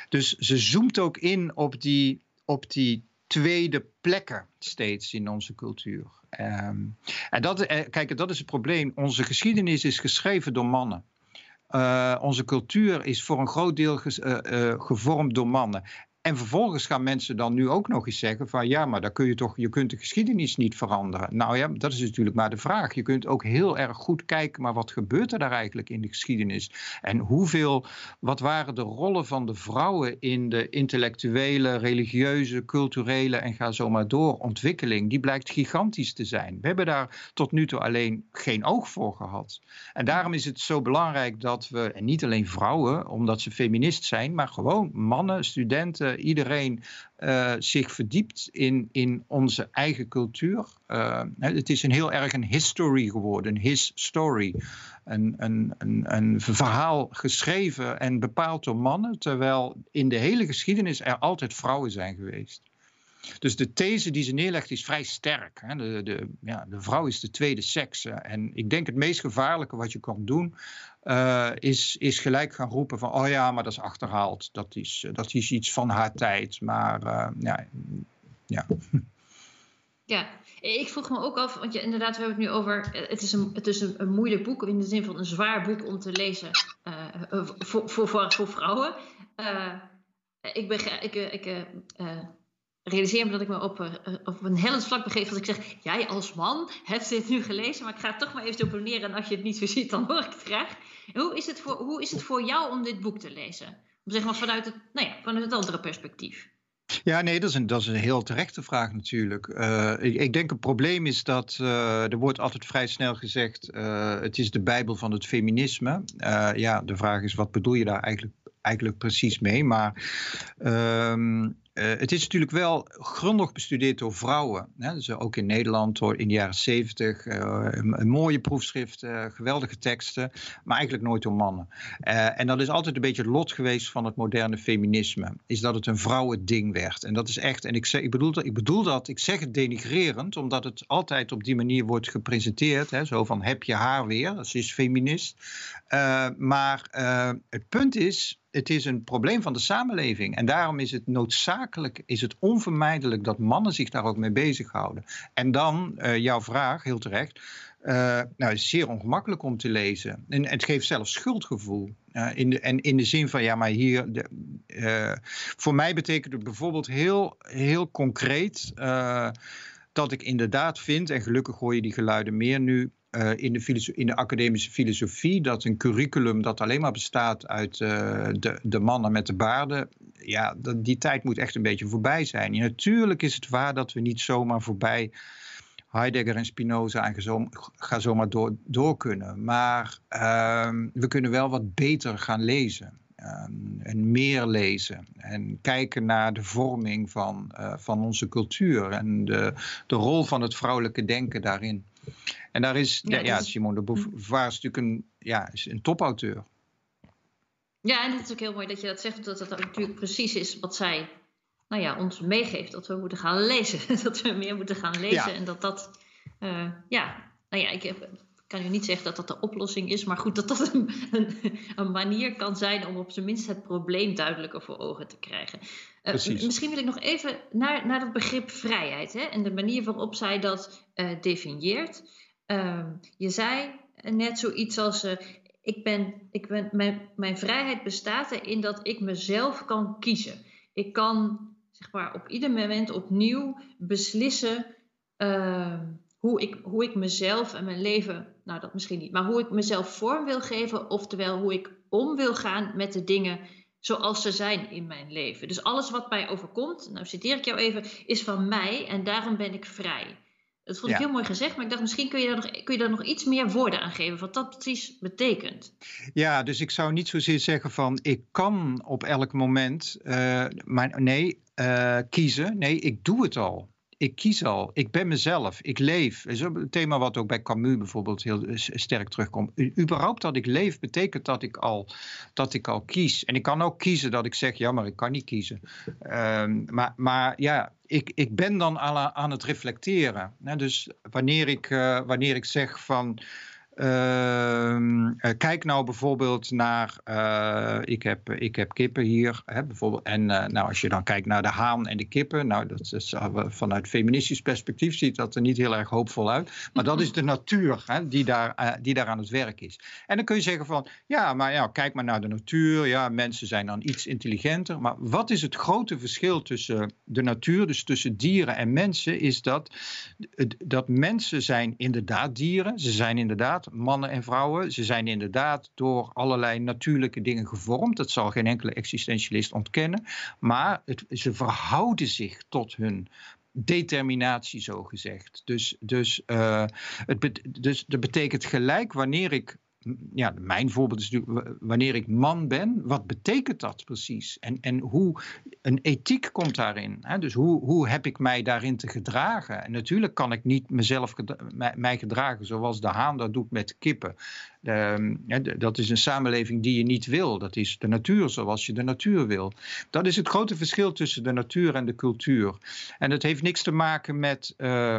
C: dus ze zoomt ook in op die, op die tweede plekken steeds in onze cultuur. Um, en dat, eh, kijk, dat is het probleem. Onze geschiedenis is geschreven door mannen. Uh, onze cultuur is voor een groot deel uh, gevormd door mannen. En vervolgens gaan mensen dan nu ook nog eens zeggen van ja, maar dan kun je toch, je kunt de geschiedenis niet veranderen. Nou ja, dat is natuurlijk maar de vraag. Je kunt ook heel erg goed kijken, maar wat gebeurt er daar eigenlijk in de geschiedenis? En hoeveel, wat waren de rollen van de vrouwen in de intellectuele, religieuze, culturele en ga zo maar door ontwikkeling? Die blijkt gigantisch te zijn. We hebben daar tot nu toe alleen geen oog voor gehad. En daarom is het zo belangrijk dat we, en niet alleen vrouwen, omdat ze feminist zijn, maar gewoon mannen, studenten, iedereen uh, zich verdiept in, in onze eigen cultuur. Uh, het is een heel erg een history geworden, een his story. Een, een, een, een verhaal geschreven en bepaald door mannen, terwijl in de hele geschiedenis er altijd vrouwen zijn geweest. Dus de these die ze neerlegt is vrij sterk. Hè. De, de, ja, de vrouw is de tweede seks. En ik denk het meest gevaarlijke wat je kan doen, uh, is, is gelijk gaan roepen van, oh ja, maar dat is achterhaald. Dat is, dat is iets van haar tijd. Maar uh, ja, ja.
B: Ja, ik vroeg me ook af, want je, inderdaad, we hebben het nu over. Het is, een, het is een, moeilijk boek, in de zin van een zwaar boek om te lezen voor, voor, voor, vrouwen. Ik, ben, ik, ik realiseer me dat ik me op, op een hellend vlak begeef als ik zeg: Jij als man hebt dit nu gelezen, maar ik ga het toch maar even opponeren. En als je het niet zo ziet, dan hoor ik het graag. Hoe is het voor, hoe is het voor jou om dit boek te lezen? Om zeg maar vanuit het, nou ja, vanuit het andere perspectief.
C: Ja, nee, dat is een, dat is een heel terechte vraag natuurlijk. Uh, ik, ik, denk het probleem is dat er wordt altijd vrij snel gezegd: het is de Bijbel van het feminisme. ja, de vraag is: wat bedoel je daar eigenlijk, eigenlijk precies mee? Maar ehm, uh, het is natuurlijk wel grondig bestudeerd door vrouwen. Hè? Dus ook in Nederland hoor, in de jaren zeventig. Uh, een, een, mooie proefschrift, geweldige teksten. Maar eigenlijk nooit door mannen. en dat is altijd een beetje het lot geweest van het moderne feminisme. Is dat het een vrouwending werd. En dat is echt, en ik, zeg, ik, bedoel, dat, ik bedoel dat, ik zeg het denigrerend. Omdat het altijd op die manier wordt gepresenteerd. Hè? Zo van, heb je haar weer? Ze is feminist. maar het punt is het is een probleem van de samenleving. En daarom is het noodzakelijk, is het onvermijdelijk dat mannen zich daar ook mee bezighouden. En dan, uh, jouw vraag, heel terecht. Uh, nou, is zeer ongemakkelijk om te lezen. En het geeft zelfs schuldgevoel. Uh, in de, en in de zin van, ja, maar hier. De, voor mij betekent het bijvoorbeeld heel, heel concreet. Dat ik inderdaad vind, en gelukkig hoor je die geluiden meer nu. Uh, in, de in, de academische filosofie dat een curriculum dat alleen maar bestaat uit uh, de, de, mannen met de baarden, ja, dat, die tijd moet echt een beetje voorbij zijn. Natuurlijk is het waar dat we niet zomaar voorbij Heidegger en Spinoza en zo, ga zomaar door, door kunnen, maar uh, we kunnen wel wat beter gaan lezen. Ehm, en meer lezen en kijken naar de vorming van, uh, van onze cultuur en de, de rol van het vrouwelijke denken daarin. En daar is, ja, ja, Simone de Beauvoir is natuurlijk een, ja, is een topauteur.
B: Ja, en het is ook heel mooi dat je dat zegt, dat het natuurlijk precies is wat zij nou ja, ons meegeeft. Dat we moeten gaan lezen, *laughs* dat we meer moeten gaan lezen. En dat dat, uh, ja, nou ja, ik heb, kan u niet zeggen dat dat de oplossing is, maar goed, dat dat een, een, een, manier kan zijn om op zijn minst het probleem duidelijker voor ogen te krijgen. Uh, misschien wil ik nog even naar, naar dat begrip vrijheid hè, en de manier waarop zij dat uh, definieert. Uh, je zei net zoiets als: ik ben, ik ben, mijn, mijn vrijheid bestaat erin dat ik mezelf kan kiezen. Ik kan zeg maar, op ieder moment opnieuw beslissen ehm, hoe, ik, hoe ik mezelf en mijn leven, nou dat misschien niet, maar hoe ik mezelf vorm wil geven, oftewel hoe ik om wil gaan met de dingen zoals ze zijn in mijn leven. Dus alles wat mij overkomt, nou citeer ik jou even, is van mij en daarom ben ik vrij. Dat vond ik heel mooi gezegd, maar ik dacht misschien kun je, daar nog, kun je daar nog iets meer woorden aan geven, wat dat precies betekent.
C: Ja, dus ik zou niet zozeer zeggen van ik kan op elk moment, uh, maar nee, uh, kiezen. Nee, ik doe het al ik kies al, ik ben mezelf, ik leef. Dat is een thema wat ook bij Camus bijvoorbeeld heel sterk terugkomt. Überhaupt dat ik leef betekent dat ik, al, dat ik al kies. En ik kan ook kiezen dat ik zeg, ja, maar ik kan niet kiezen. Um, maar, maar ja, ik, ik ben dan aan, aan het reflecteren. Dus wanneer ik, uh, wanneer ik zeg van kijk nou bijvoorbeeld naar, uh, ik, heb, ik heb kippen hier, hè, bijvoorbeeld, en uh, nou, als je dan kijkt naar de haan en de kippen, nou, dat is, vanuit feministisch perspectief ziet dat er niet heel erg hoopvol uit, maar dat is de natuur hè, die, daar, die daar aan het werk is. En dan kun je zeggen van, ja, maar ja, kijk maar naar de natuur, ja, mensen zijn dan iets intelligenter, maar wat is het grote verschil tussen de natuur, dus tussen dieren en mensen, is dat, dat mensen zijn inderdaad dieren, ze zijn inderdaad mannen en vrouwen. Ze zijn inderdaad door allerlei natuurlijke dingen gevormd. Dat zal geen enkele existentialist ontkennen. Maar het, ze verhouden zich tot hun determinatie, zo gezegd. Dus, dus, uh, het dus dat betekent gelijk wanneer ik ja, mijn voorbeeld is natuurlijk wanneer ik man ben, wat betekent dat precies? En, en hoe, een ethiek komt daarin. Hè? Dus hoe, hoe heb ik mij daarin te gedragen? En natuurlijk kan ik niet mezelf mij gedragen zoals de haan dat doet met kippen. De, dat is een samenleving die je niet wil. Dat is de natuur zoals je de natuur wil. Dat is het grote verschil tussen de natuur en de cultuur. En dat heeft niks te maken met. Uh,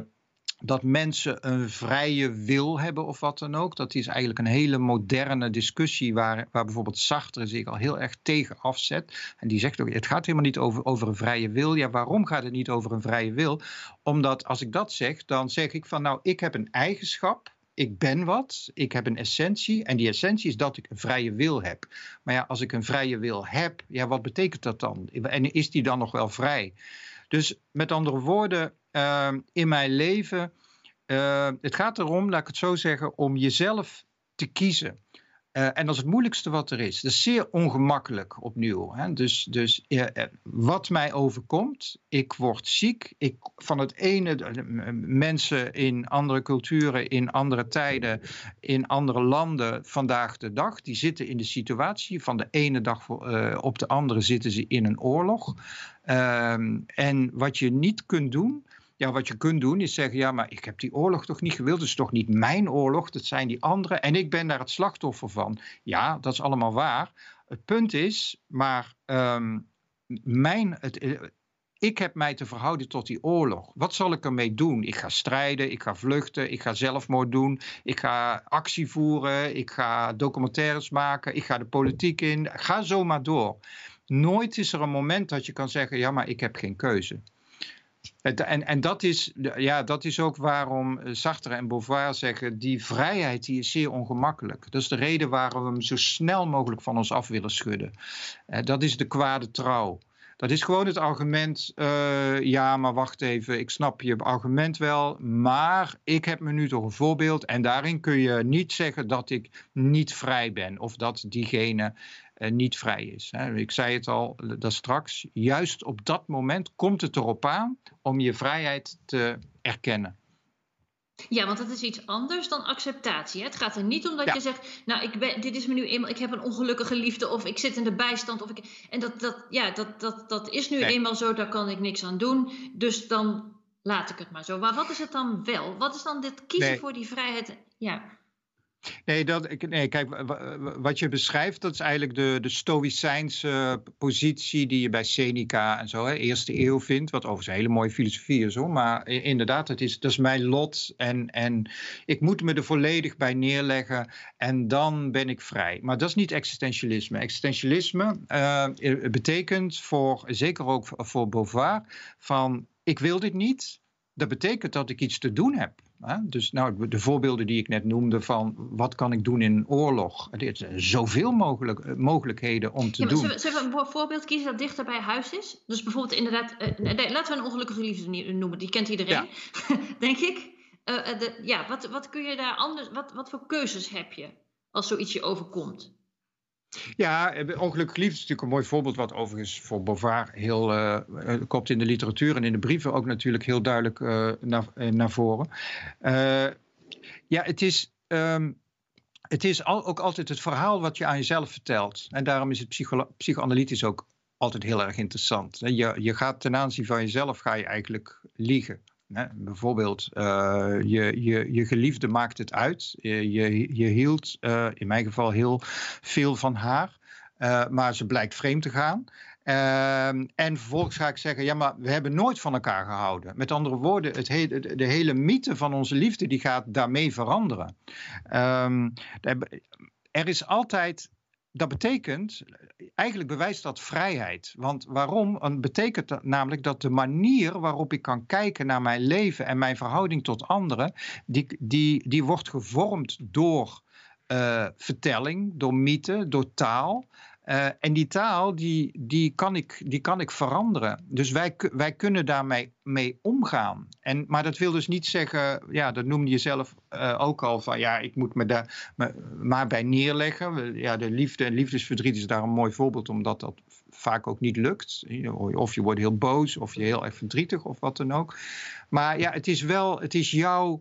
C: dat mensen een vrije wil hebben of wat dan ook. Dat is eigenlijk een hele moderne discussie waar, waar bijvoorbeeld Sartre zich al heel erg tegen afzet. En die zegt ook, het gaat helemaal niet over, over een vrije wil. Ja, waarom gaat het niet over een vrije wil? Omdat als ik dat zeg, dan zeg ik van nou, ik heb een eigenschap. Ik ben wat, ik heb een essentie en die essentie is dat ik een vrije wil heb. Maar ja, als ik een vrije wil heb, ja, wat betekent dat dan? En is die dan nog wel vrij? Dus met andere woorden, Ehm, in mijn leven. Uh, het gaat erom, laat ik het zo zeggen, om jezelf te kiezen. Uh, en dat is het moeilijkste wat er is. Dat is zeer ongemakkelijk opnieuw. Hè? Dus, dus uh, wat mij overkomt, ik word ziek. Ik, van het ene, mensen in andere culturen, in andere tijden, in andere landen vandaag de dag, die zitten in de situatie. Van de ene dag op de andere zitten ze in een oorlog. Ehm, en wat je niet kunt doen, ja, wat je kunt doen is zeggen, ja, maar ik heb die oorlog toch niet gewild. Het is toch niet mijn oorlog, dat zijn die anderen. En ik ben daar het slachtoffer van. Ja, dat is allemaal waar. Het punt is, maar um, mijn, het, eh, ik heb mij te verhouden tot die oorlog. Wat zal ik ermee doen? Ik ga strijden, ik ga vluchten, ik ga zelfmoord doen, ik ga actie voeren, ik ga documentaires maken, ik ga de politiek in. Ga zo maar door. Nooit is er een moment dat je kan zeggen, ja, maar ik heb geen keuze. En, en dat, is, ja, dat is ook waarom eh, Sartre en Beauvoir zeggen, die vrijheid die is zeer ongemakkelijk. Dat is de reden waarom we hem zo snel mogelijk van ons af willen schudden. Eh, dat is de kwade trouw. Dat is gewoon het argument, uh, ja, maar wacht even, ik snap je argument wel, maar ik heb me nu toch een voorbeeld en daarin kun je niet zeggen dat ik niet vrij ben of dat diegene niet vrij is. Hè. Ik zei het al uh, dat straks, juist op dat moment komt het erop aan om je vrijheid te erkennen.
B: Ja, want dat is iets anders dan acceptatie. Hè? Het gaat er niet om dat ja. je zegt, nou, ik ben, dit is me nu eenmaal, ik heb een ongelukkige liefde of ik zit in de bijstand. Of ik, en dat, dat, ja, dat, dat, dat is nu nee. eenmaal zo, daar kan ik niks aan doen. Dus dan laat ik het maar zo. Maar wat is het dan wel? Wat is dan dit kiezen nee. voor die vrijheid? Ja.
C: Nee, dat, nee, kijk, wat je beschrijft, dat is eigenlijk de, de stoïcijnse positie die je bij Seneca en zo, hè, eerste eeuw vindt, wat overigens een hele mooie filosofie is hoor, maar inderdaad, het is, dat is mijn lot en, en ik moet me er volledig bij neerleggen en dan ben ik vrij. Maar dat is niet existentialisme. Existentialisme uh, betekent voor, zeker ook voor Beauvoir, van ik wil dit niet, dat betekent dat ik iets te doen heb. Dus nou, de voorbeelden die ik net noemde van wat kan ik doen in een oorlog. Er zijn zoveel mogelijk, eh, mogelijkheden om te ja, doen.
B: Zullen we, zullen we een voorbeeld kiezen dat dichter bij huis is? Dus bijvoorbeeld inderdaad, uh, laten we een ongelukkige liefde noemen. Die kent iedereen, ja. *laughs* denk ik. Uh, de, ja, wat, wat kun je daar anders, wat, wat voor keuzes heb je als zoiets je overkomt?
C: Ja, ongelukkig liefde is natuurlijk een mooi voorbeeld, wat overigens voor Beauvoir heel uh, komt in de literatuur en in de brieven ook natuurlijk heel duidelijk naar, naar voren. Ja, het is. Um, het is al, ook altijd het verhaal wat je aan jezelf vertelt. En daarom is het psycho psychoanalytisch ook altijd heel erg interessant. Je, je gaat ten aanzien van jezelf ga je eigenlijk liegen. Bijvoorbeeld, uh, je, je, je geliefde maakt het uit. Je, je, je hield uh, in mijn geval heel veel van haar, uh, maar ze blijkt vreemd te gaan. en vervolgens ga ik zeggen, ja, maar we hebben nooit van elkaar gehouden. Met andere woorden, het hele, de hele mythe van onze liefde die gaat daarmee veranderen. Um, er is altijd dat betekent, eigenlijk bewijst dat vrijheid. Want waarom? Het betekent dat namelijk dat de manier waarop ik kan kijken naar mijn leven en mijn verhouding tot anderen, die, die, die wordt gevormd door uh, vertelling, door mythe, door taal. Uh, en die taal, die, die, kan ik, die kan ik veranderen. Dus wij, wij kunnen daarmee mee omgaan. En, maar dat wil dus niet zeggen, ja, dat noemde je zelf uh, ook al, van ja, ik moet me daar maar bij neerleggen. Ja, de liefde en liefdesverdriet is daar een mooi voorbeeld, omdat dat vaak ook niet lukt. Of je wordt heel boos, of je heel erg verdrietig, of wat dan ook. Maar ja, het is wel, het is jouw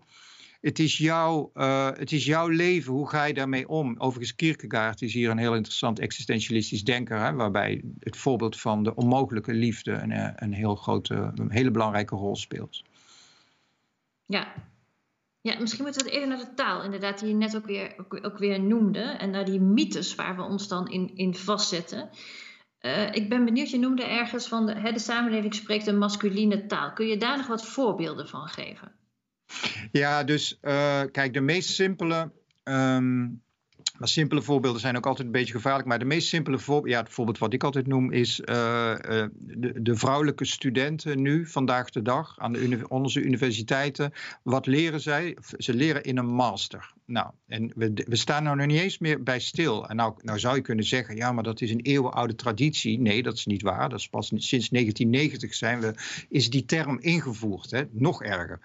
C: het is, jouw, uh, het is jouw leven, hoe ga je daarmee om? Overigens, Kierkegaard is hier een heel interessant existentialistisch denker, hè, waarbij het voorbeeld van de onmogelijke liefde een, eh, een, heel grote, een hele belangrijke rol speelt.
B: Ja. ja, misschien moeten we het even naar de taal, inderdaad, die je net ook weer, ook, weer noemde, en naar die mythes waar we ons dan in, in vastzetten. Uh, ik ben benieuwd, je noemde ergens van hè, de samenleving spreekt een masculine taal. Kun je daar nog wat voorbeelden van geven?
C: Ja, dus uh, kijk, de meest simpele um, maar simpele voorbeelden zijn ook altijd een beetje gevaarlijk. Maar de meest simpele voorbeeld, ja, het voorbeeld wat ik altijd noem, is uh, de, de, vrouwelijke studenten nu, vandaag de dag, aan onze universiteiten. Wat leren zij? Ze leren in een master. Nou, en we, we staan er nog niet eens meer bij stil. En nou, nou zou je kunnen zeggen, ja, maar dat is een eeuwenoude traditie. Nee, dat is niet waar. Dat is pas sinds 1990 zijn we, is die term ingevoerd. Hè? Nog erger.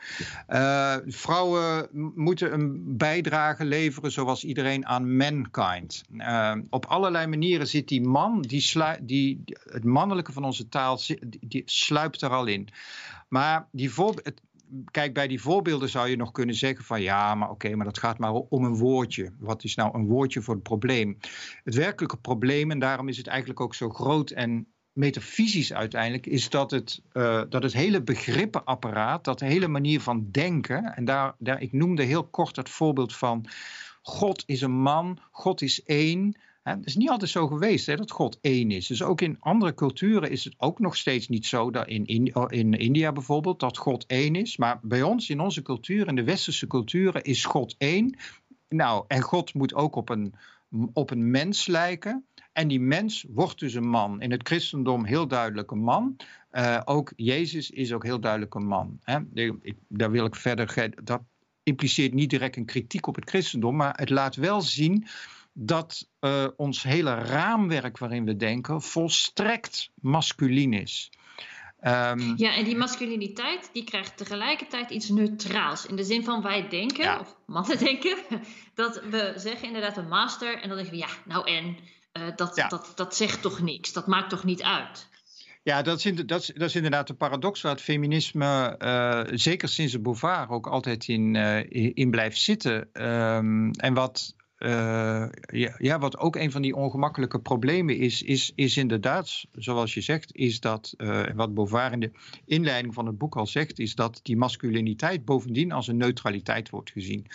C: Uh, vrouwen moeten een bijdrage leveren zoals iedereen aan mankind. Uh, op allerlei manieren zit die man, die, die, het mannelijke van onze taal, die, die sluipt er al in. Maar die voorbeeld, kijk, bij die voorbeelden zou je nog kunnen zeggen van ja, maar oké, maar dat gaat maar om een woordje. Wat is nou een woordje voor het probleem? Het werkelijke probleem, en daarom is het eigenlijk ook zo groot en metafysisch uiteindelijk, is dat het, uh, dat het hele begrippenapparaat, dat de hele manier van denken, en daar, daar, ik noemde heel kort het voorbeeld van God is een man, God is één. Het is niet altijd zo geweest hè, dat God één is. Dus ook in andere culturen is het ook nog steeds niet zo, dat in, in, in India bijvoorbeeld, dat God één is. Maar bij ons, in onze cultuur, in de westerse culturen, is God één. Nou, en God moet ook op een, op een mens lijken. En die mens wordt dus een man. In het christendom heel duidelijk een man. Uh, ook Jezus is ook heel duidelijk een man. Hè? Ik, daar wil ik verder. Dat impliceert niet direct een kritiek op het christendom, maar het laat wel zien dat uh, ons hele raamwerk waarin we denken volstrekt masculin is.
B: Um, ja, en die masculiniteit die krijgt tegelijkertijd iets neutraals. In de zin van wij denken, of mannen *laughs* denken, dat we zeggen inderdaad een master en dan denken we ja, nou en, uh, dat, ja. dat, dat zegt toch niks, dat maakt toch niet uit.
C: Ja, dat is, dat, is, dat is inderdaad de paradox waar het feminisme, uh, zeker sinds de Beauvoir, ook altijd in, uh, in blijft zitten. Um, en wat uh, ja, ja, wat ook een van die ongemakkelijke problemen is, is, is inderdaad, zoals je zegt, is dat, uh, wat Beauvoir in de inleiding van het boek al zegt, is dat die masculiniteit bovendien als een neutraliteit wordt gezien.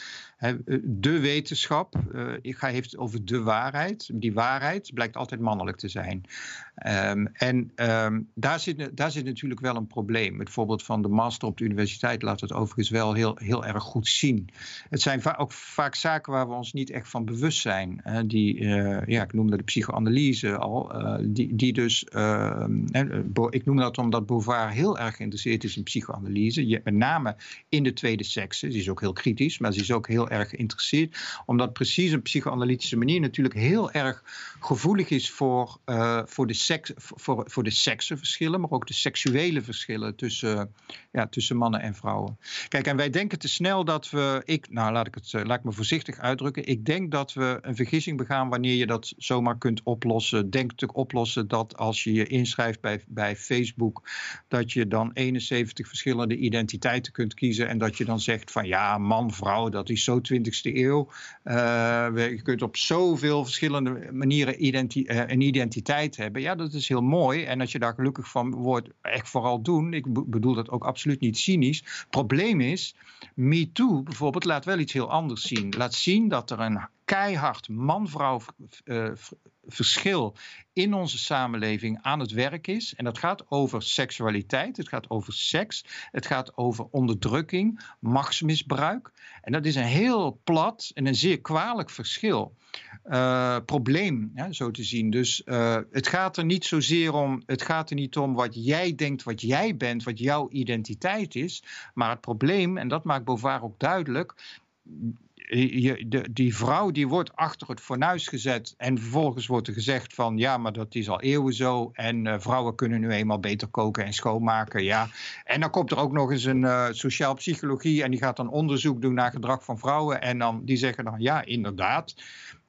C: Eh, de wetenschap, uh, ga heeft over de waarheid. Die waarheid blijkt altijd mannelijk te zijn. Um, en um, daar, zit, daar zit natuurlijk wel een probleem. Het voorbeeld van de master op de universiteit laat het overigens wel heel, heel erg goed zien. Het zijn ook vaak zaken waar we ons niet echt van bewust zijn. Die, uh, ja, ik noemde de psychoanalyse al. die, die dus, ehm, ik noem dat omdat Beauvoir heel erg geïnteresseerd is in psychoanalyse. Met name in de tweede sekse. Ze is ook heel kritisch, maar ze is ook heel erg geïnteresseerd. Omdat precies een psychoanalytische manier natuurlijk heel erg gevoelig is voor, uh, voor, de, seks, voor, voor de seksenverschillen, maar ook de seksuele verschillen tussen, ja, tussen mannen en vrouwen. Kijk, en wij denken te snel dat we, ik, nou laat ik het eh, laat ik me voorzichtig uitdrukken, ik denk dat we een vergissing begaan wanneer je dat zomaar kunt oplossen. Denk te oplossen dat als je je inschrijft bij, bij Facebook, dat je dan 71 verschillende identiteiten kunt kiezen en dat je dan zegt van ja, man, vrouw, dat is zo 20e eeuw. Uh, je kunt op zoveel verschillende manieren uh, een identiteit hebben. Ja, dat is heel mooi. En als je daar gelukkig van wordt, echt vooral doen. Ik bedoel dat ook absoluut niet cynisch. Probleem is, MeToo bijvoorbeeld laat wel iets heel anders zien. Laat zien dat er een keihard man-vrouw uh, verschil in onze samenleving aan het werk is. En dat gaat over seksualiteit, het gaat over seks, het gaat over onderdrukking, machtsmisbruik. En dat is een heel plat en een zeer kwalijk verschil. Uh, probleem, zo te zien. Dus uh, het gaat er niet zozeer om, het gaat er niet om wat jij denkt, wat jij bent, wat jouw identiteit is. Maar het probleem, en dat maakt Beauvoir ook duidelijk, de, die vrouw die wordt achter het fornuis gezet en vervolgens wordt er gezegd van ja, maar dat is al eeuwen zo en uh, vrouwen kunnen nu eenmaal beter koken en schoonmaken, ja. En dan komt er ook nog eens een uh, sociaal psychologie en die gaat dan onderzoek doen naar gedrag van vrouwen en dan die zeggen dan ja, inderdaad.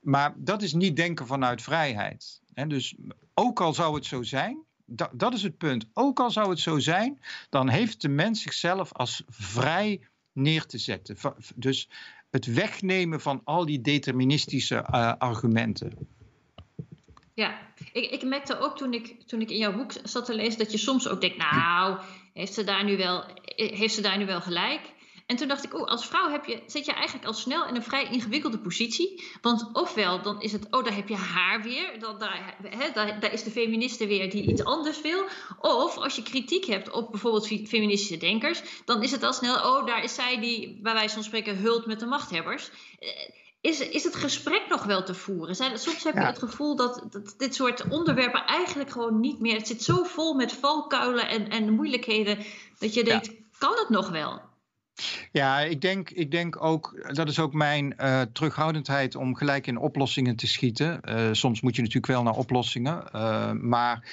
C: Maar dat is niet denken vanuit vrijheid. Hè? Dus ook al zou het zo zijn, dat, dat is het punt. Ook al zou het zo zijn, dan heeft de mens zichzelf als vrij neer te zetten. Dus het wegnemen van al die deterministische uh, argumenten.
B: Ja, ik, ik merkte ook toen ik, toen ik in jouw boek zat te lezen dat je soms ook denkt, nou, heeft ze daar nu wel, heeft ze daar nu wel gelijk? En toen dacht ik, oh, als vrouw heb je, zit je eigenlijk al snel in een vrij ingewikkelde positie. Want ofwel, dan is het, oh, daar heb je haar weer. Dan, daar, daar, daar is de feministe weer die iets anders wil. Of als je kritiek hebt op bijvoorbeeld feministische denkers, dan is het al snel, oh, daar is zij die, bij wijze van spreken, hult met de machthebbers. Eh, is, is het gesprek nog wel te voeren? Zijn, soms heb je het gevoel dat, dat, dit soort onderwerpen eigenlijk gewoon niet meer. Het zit zo vol met valkuilen en, en moeilijkheden dat je denkt: kan het nog wel?
C: Ja, ik denk, ik denk ook, dat is ook mijn uh, terughoudendheid om gelijk in oplossingen te schieten. Uh, soms moet je natuurlijk wel naar oplossingen. Uh, maar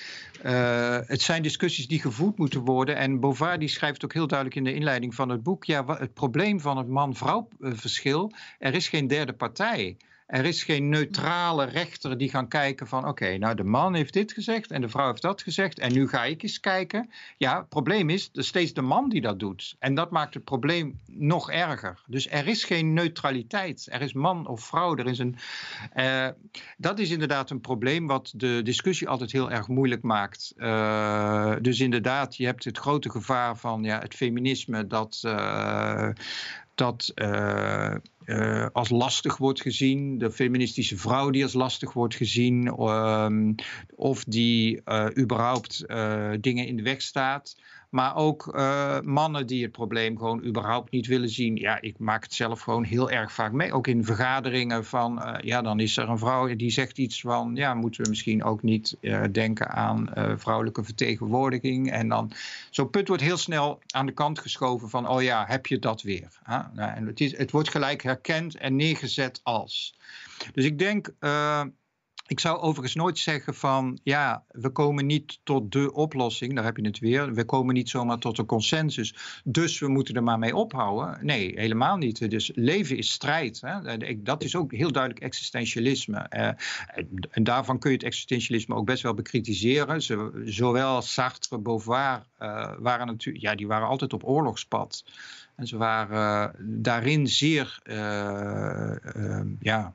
C: het zijn discussies die gevoerd moeten worden. En Bovaar die schrijft ook heel duidelijk in de inleiding van het boek. Ja, het probleem van het man-vrouw verschil, er is geen derde partij. Er is geen neutrale rechter die gaan kijken van oké, nou de man heeft dit gezegd en de vrouw heeft dat gezegd en nu ga ik eens kijken. Ja, het probleem is, er steeds de man die dat doet. En dat maakt het probleem nog erger. Dus er is geen neutraliteit. Er is man of vrouw. Er is een, uh, dat is inderdaad een probleem wat de discussie altijd heel erg moeilijk maakt. Uh, dus inderdaad, je hebt het grote gevaar van ja, het feminisme dat... Uh, dat uh, uh, als lastig wordt gezien, de feministische vrouw die als lastig wordt gezien, um, of die uh, überhaupt dingen in de weg staat. Maar ook uh, mannen die het probleem gewoon überhaupt niet willen zien. Ja, ik maak het zelf gewoon heel erg vaak mee. Ook in vergaderingen van, uh, ja, dan is er een vrouw die zegt iets van, ja, moeten we misschien ook niet uh, denken aan vrouwelijke vertegenwoordiging. En dan, zo'n punt wordt heel snel aan de kant geschoven van, oh ja, heb je dat weer? Nou, en het, is, het wordt gelijk herkend en neergezet als. Dus ik denk ik zou overigens nooit zeggen van ja, we komen niet tot de oplossing, daar heb je het weer. We komen niet zomaar tot een consensus, dus we moeten er maar mee ophouden. Nee, helemaal niet. Dus leven is strijd. Hè? Dat is ook heel duidelijk existentialisme. Eh, en daarvan kun je het existentialisme ook best wel bekritiseren. Zowel Sartre, Beauvoir uh, waren natuurlijk, ja, die waren altijd op oorlogspad. En ze waren uh, daarin zeer, ja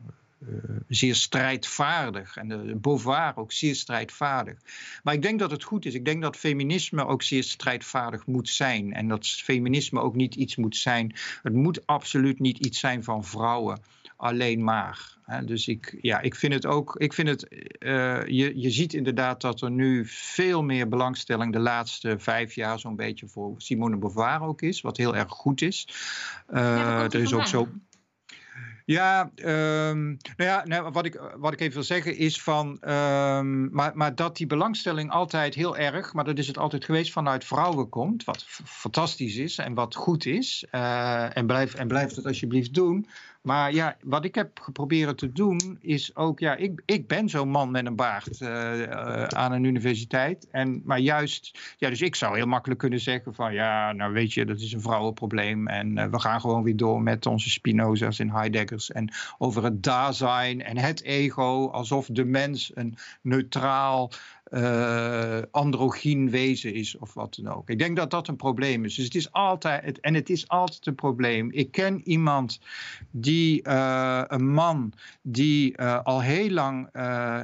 C: zeer strijdvaardig. En de, Beauvoir ook zeer strijdvaardig. Maar ik denk dat het goed is. Ik denk dat feminisme ook zeer strijdvaardig moet zijn. En dat feminisme ook niet iets moet zijn. Het moet absoluut niet iets zijn van vrouwen alleen maar. Dus ik, ja, ik vind het ook. Ik vind het, uh, je, je ziet inderdaad dat er nu veel meer belangstelling de laatste vijf jaar zo'n beetje voor Simone Beauvoir ook is, wat heel erg goed is. Uh, ja, er is ook zo. Ja, um, nou ja nou, wat, ik, wat ik even wil zeggen is van. Um, maar, maar dat die belangstelling altijd heel erg, maar dat is het altijd geweest, vanuit vrouwen komt. Wat fantastisch is en wat goed is. Uh, en, blijf, en blijf dat alsjeblieft doen. Maar ja, wat ik heb geprobeerd te doen is ook, ja, ik, ik ben zo'n man met een baard uh, uh, aan een universiteit. En, maar juist, ja, dus ik zou heel makkelijk kunnen zeggen van, ja, nou weet je, dat is een vrouwenprobleem. En uh, we gaan gewoon weer door met onze Spinoza's en Heideggers. En over het Dasein en het ego, alsof de mens een neutraal uh, wezen is of wat dan ook. Ik denk dat dat een probleem is. Dus het is altijd, en het is altijd een probleem. Ik ken iemand die, uh, een man die uh, al heel lang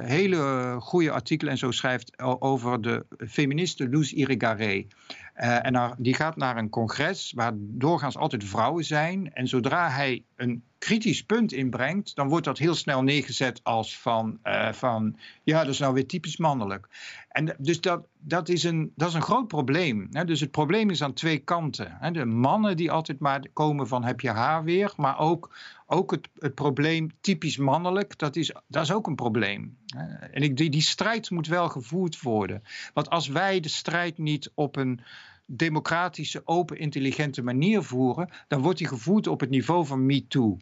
C: hele goede artikelen en zo schrijft over de feministe Luz Irigaray. En die gaat naar een congres waar doorgaans altijd vrouwen zijn. En zodra hij een kritisch punt inbrengt, dan wordt dat heel snel neergezet als van, uh, van ja, dat is nou weer typisch mannelijk. En dus dat, dat, is, een, dat is een groot probleem. Hè? Dus het probleem is aan twee kanten. Hè? De mannen die altijd maar komen van heb je haar weer, maar ook, ook het, het probleem typisch mannelijk, dat is, dat is ook een probleem. En ik, die, die strijd moet wel gevoerd worden. Want als wij de strijd niet op een democratische, open, intelligente manier voeren, dan wordt die gevoerd op het niveau van MeToo.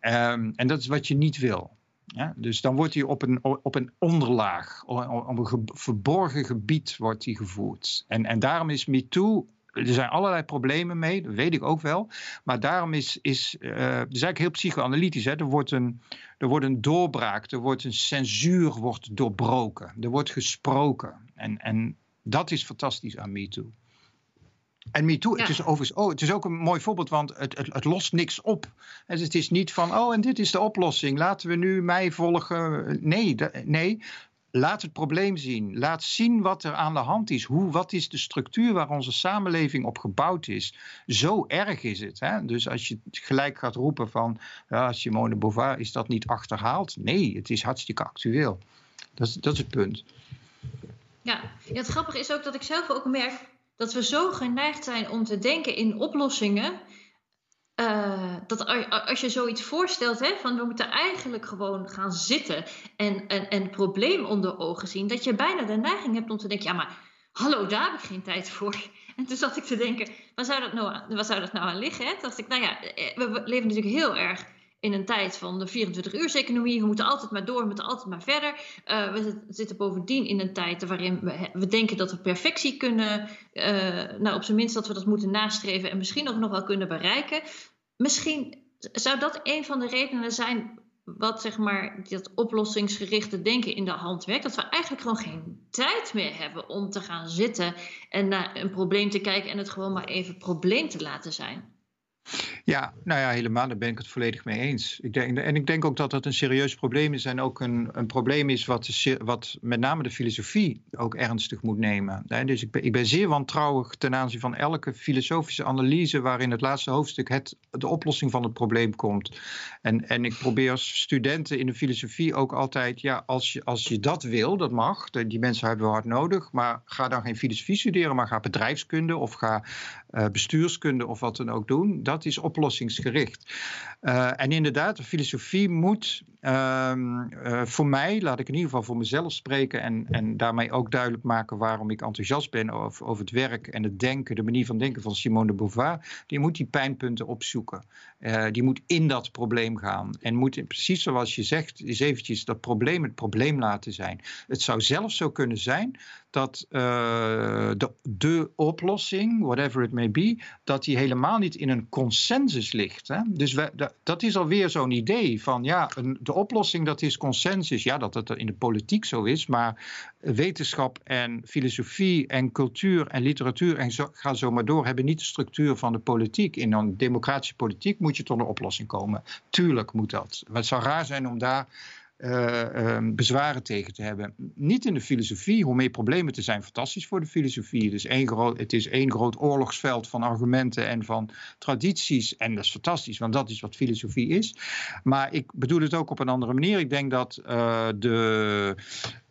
C: Um, en dat is wat je niet wil. Ja, dus dan wordt hij op een, op een onderlaag, op een verborgen gebied wordt hij gevoerd. En, en daarom is MeToo er zijn allerlei problemen mee, dat weet ik ook wel. Maar daarom is, is uh, het is eigenlijk heel psychoanalytisch. Hè? Er, wordt een, er wordt een doorbraak, er wordt een censuur wordt doorbroken. Er wordt gesproken. En, en dat is fantastisch aan MeToo. En MeToo, ja. het, is overigens, oh, het is ook een mooi voorbeeld, want het, het, het lost niks op. Dus het is niet van, oh, en dit is de oplossing, laten we nu mij volgen. Nee, nee laat het probleem zien. Laat zien wat er aan de hand is. Hoe, wat is de structuur waar onze samenleving op gebouwd is. Zo erg is het. Hè? Dus als je gelijk gaat roepen van ja, Simone Beauvoir is dat niet achterhaald. Nee, het is hartstikke actueel. Dat is, dat is het punt.
B: Ja. ja, het grappige is ook dat ik zelf ook merk dat we zo geneigd zijn om te denken in oplossingen. Uh, dat als je zoiets voorstelt, hè, van we moeten eigenlijk gewoon gaan zitten en, en, en het probleem onder ogen zien, dat je bijna de neiging hebt om te denken, ja maar hallo, daar heb ik geen tijd voor. *laughs* En toen zat ik te denken, waar zou dat nou, waar zou dat nou aan liggen? Hè? Toen ik, nou ja, eh, we leven natuurlijk heel erg in een tijd van de 24-uurseconomie. We moeten altijd maar door, we moeten altijd maar verder. Uh, we zitten bovendien in een tijd waarin we, denken dat we perfectie kunnen. Uh, nou, op zijn minst dat we dat moeten nastreven en misschien ook nog wel kunnen bereiken. Misschien zou dat een van de redenen zijn wat zeg maar dat oplossingsgerichte denken in de hand werkt. Dat we eigenlijk gewoon geen tijd meer hebben om te gaan zitten en naar een probleem te kijken en het gewoon maar even probleem te laten zijn.
C: Ja, nou ja, helemaal. Daar ben ik het volledig mee eens. Ik denk, en ik denk ook dat dat een serieus probleem is en ook een, een probleem is wat, wat met name de filosofie ook ernstig moet nemen. Dus ik ben, ik ben zeer wantrouwig ten aanzien van elke filosofische analyse waarin het laatste hoofdstuk het, de oplossing van het probleem komt. En, en ik probeer als studenten in de filosofie ook altijd, ja, als je, als je dat wil, dat mag, die mensen hebben we hard nodig, maar ga dan geen filosofie studeren, maar ga bedrijfskunde of ga uh, bestuurskunde of wat dan ook doen. Dat is oplossingsgericht. Uh, en inderdaad, de filosofie moet um, uh, voor mij, laat ik in ieder geval voor mezelf spreken en, en daarmee ook duidelijk maken waarom ik enthousiast ben over, over het werk en het denken, de manier van denken van Simone de Beauvoir. Die moet die pijnpunten opzoeken. Uh, die moet in dat probleem gaan. En moet precies zoals je zegt, is eventjes dat probleem het probleem laten zijn. Het zou zelfs zo kunnen zijn dat uh, de, de oplossing, whatever it may be, dat die helemaal niet in een consensus ligt. Hè? Dus we, dat is alweer zo'n idee van ja, de oplossing dat is consensus. Ja, dat het in de politiek zo is, maar wetenschap en filosofie en cultuur en literatuur en zo, ga zo maar door hebben niet de structuur van de politiek. In een democratische politiek moet je tot een oplossing komen. Tuurlijk moet dat. het zou raar zijn om daar uh, bezwaren tegen te hebben. Niet in de filosofie, hoe meer problemen te zijn, fantastisch voor de filosofie. Is, één groot, het is één groot oorlogsveld van argumenten en van tradities. En dat is fantastisch, want dat is wat filosofie is. Maar ik bedoel het ook op een andere manier. Ik denk dat uh, de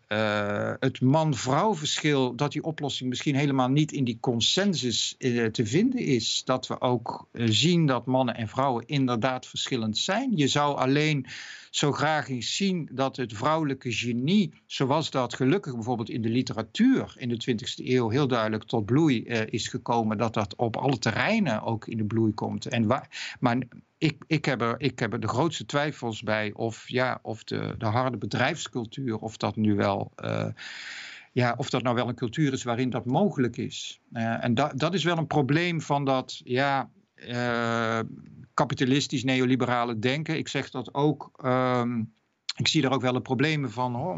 C: uh, het man-vrouw verschil, dat die oplossing misschien helemaal niet in die consensus te vinden is. Dat we ook zien dat mannen en vrouwen inderdaad verschillend zijn. Je zou alleen zo graag eens zien dat het vrouwelijke genie, zoals dat gelukkig bijvoorbeeld in de literatuur in de 20e eeuw heel duidelijk tot bloei is gekomen, dat dat op alle terreinen ook in de bloei komt. En maar ik, ik, heb er, ik heb er de grootste twijfels bij of, ja, of de, de harde bedrijfscultuur, of dat nu wel. Uh, ja, of dat nou wel een cultuur is waarin dat mogelijk is. Uh, en da, dat is wel een probleem van dat ja, kapitalistisch neoliberale denken. Ik zeg dat ook. Um, ik zie er ook wel de problemen van hoor.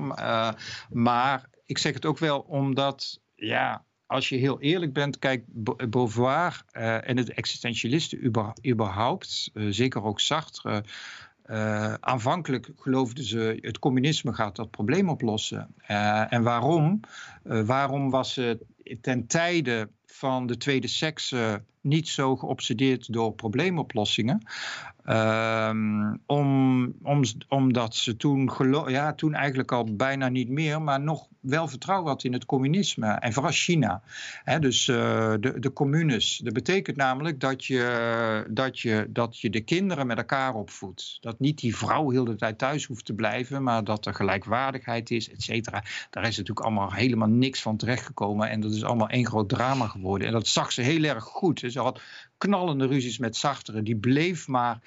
C: maar ik zeg het ook wel omdat ja, als je heel eerlijk bent, kijk, Beauvoir uh, en het existentialisten überhaupt, uh, zeker ook Sartre, aanvankelijk geloofden ze het communisme gaat dat probleem oplossen. en waarom? waarom was het ten tijde van de tweede seks niet zo geobsedeerd door probleemoplossingen. Um, om, om, omdat ze toen, ja, toen eigenlijk al bijna niet meer, maar nog wel vertrouwen had in het communisme. En vooral China. dus uh, de, de communes. Dat betekent namelijk dat je, dat, je, dat je de kinderen met elkaar opvoedt. Dat niet die vrouw heel de tijd thuis hoeft te blijven, maar dat er gelijkwaardigheid is, et cetera. Daar is natuurlijk allemaal helemaal niks van terechtgekomen. En dat is allemaal één groot drama geworden. En dat zag ze heel erg goed. Ze had knallende ruzies met Sartre. Die bleef maar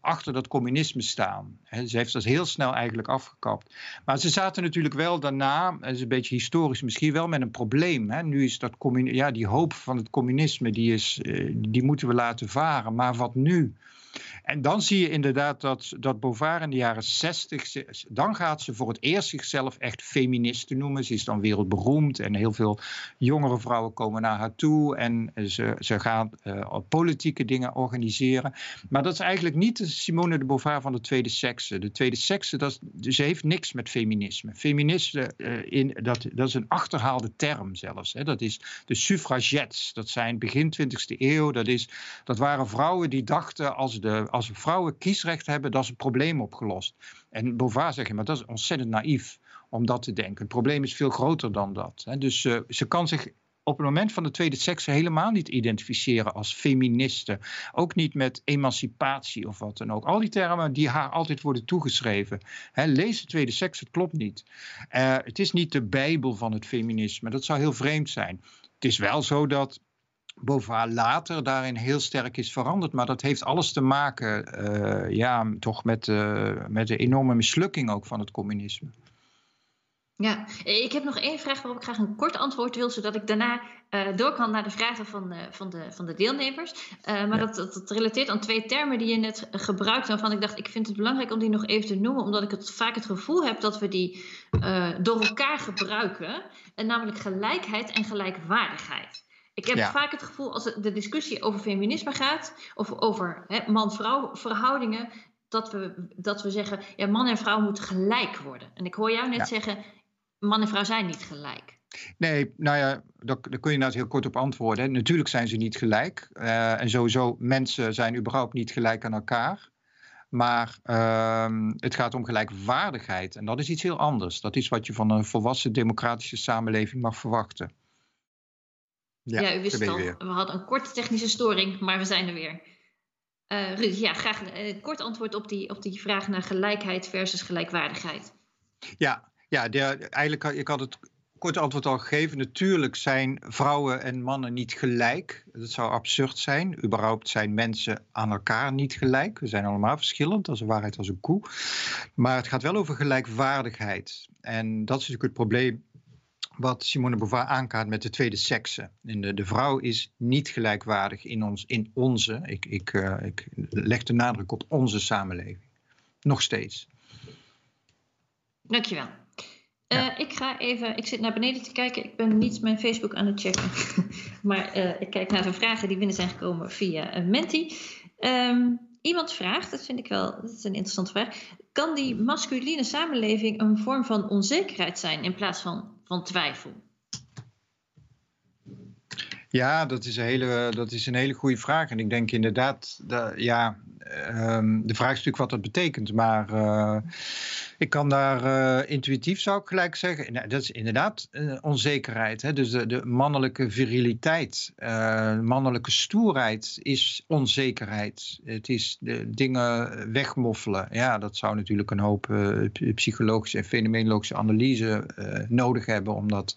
C: achter dat communisme staan. Ze heeft dat heel snel eigenlijk afgekapt. Maar ze zaten natuurlijk wel daarna, dat is een beetje historisch misschien wel, met een probleem. Nu is dat ja, die hoop van het communisme, die, is, eh, die moeten we laten varen. Maar wat nu? En dan zie je inderdaad dat, dat Beauvoir in de jaren 60, dan gaat ze voor het eerst zichzelf echt feministe noemen. Ze is dan wereldberoemd en heel veel jongere vrouwen komen naar haar toe en ze, ze gaan uh, politieke dingen organiseren. Maar dat is eigenlijk niet Simone de Beauvoir van de tweede sekse. De tweede sekse, ze heeft niks met feminisme. Feminisme, uh, in, dat, dat is een achterhaalde term zelfs. Hè. Dat is de suffragettes, dat zijn begin 20e eeuw. Dat, is, dat waren vrouwen die dachten als de als vrouwen kiesrecht hebben, dat is het probleem opgelost. En Beauvoir zegt, maar dat is ontzettend naïef om dat te denken. Het probleem is veel groter dan dat. Dus uh, ze kan zich op het moment van de tweede sekse helemaal niet identificeren als feministe. Ook niet met emancipatie of wat dan ook. Al die termen die haar altijd worden toegeschreven. Lees de tweede seks, het klopt niet. Uh, het is niet de bijbel van het feminisme. Dat zou heel vreemd zijn. Het is wel zo dat Beauvoir later daarin heel sterk is veranderd. Maar dat heeft alles te maken uh, ja, toch met, uh, met de enorme mislukking ook van het communisme.
B: Ja, ik heb nog één vraag waarop ik graag een kort antwoord wil, zodat ik daarna uh, door kan naar de vragen van, van, de, van de deelnemers. maar ja. dat, dat, dat, relateert aan twee termen die je net gebruikt, waarvan ik dacht, ik vind het belangrijk om die nog even te noemen, omdat ik het, vaak het gevoel heb dat we die door elkaar gebruiken, en namelijk gelijkheid en gelijkwaardigheid. Ik heb vaak het gevoel als de discussie over feminisme gaat, of over man-vrouw verhoudingen, dat we, dat we zeggen, ja, man en vrouw moeten gelijk worden. En ik hoor jou net zeggen, man en vrouw zijn niet gelijk.
C: Nee, nou ja, daar, daar kun je nou heel kort op antwoorden. Natuurlijk zijn ze niet gelijk. Uh, en sowieso, mensen zijn überhaupt niet gelijk aan elkaar. Maar uh, het gaat om gelijkwaardigheid. En dat is iets heel anders. Dat is wat je van een volwassen democratische samenleving mag verwachten.
B: Ja, ja u wist het al. We hadden een korte technische storing, maar we zijn er weer. Uh, Ruud, ja, graag een uh, kort antwoord op die, op die vraag naar gelijkheid versus gelijkwaardigheid.
C: Ja, ja de, eigenlijk, ik had het korte antwoord al gegeven. Natuurlijk zijn vrouwen en mannen niet gelijk. Dat zou absurd zijn. Überhaupt zijn mensen aan elkaar niet gelijk. We zijn allemaal verschillend, dat is een waarheid als een koe. Maar het gaat wel over gelijkwaardigheid. En dat is natuurlijk het probleem wat Simone Beauvoir aankaart met de tweede sekse. de, de vrouw is niet gelijkwaardig in, ons, in onze, ik, ik, uh, ik leg de nadruk op onze samenleving. Nog steeds.
B: Dankjewel. Uh, ja. Ik ga even, ik zit naar beneden te kijken. Ik ben niet mijn Facebook aan het checken. *laughs* maar uh, ik kijk naar de vragen die binnen zijn gekomen via Menti. Um, iemand vraagt, dat vind ik wel dat is een interessante vraag. Kan die masculine samenleving een vorm van onzekerheid zijn in plaats van van twijfel?
C: Ja, dat is een hele, dat is een hele goede vraag. En ik denk inderdaad, dat, ja, um, de vraag is natuurlijk wat dat betekent. Maar uh, ik kan daar uh, intuïtief, zou ik gelijk zeggen. Nou, dat is inderdaad onzekerheid. Hè? Dus de, de mannelijke viriliteit, mannelijke stoerheid is onzekerheid. Het is de dingen wegmoffelen. Ja, dat zou natuurlijk een hoop psychologische en fenomenologische analyse nodig hebben om dat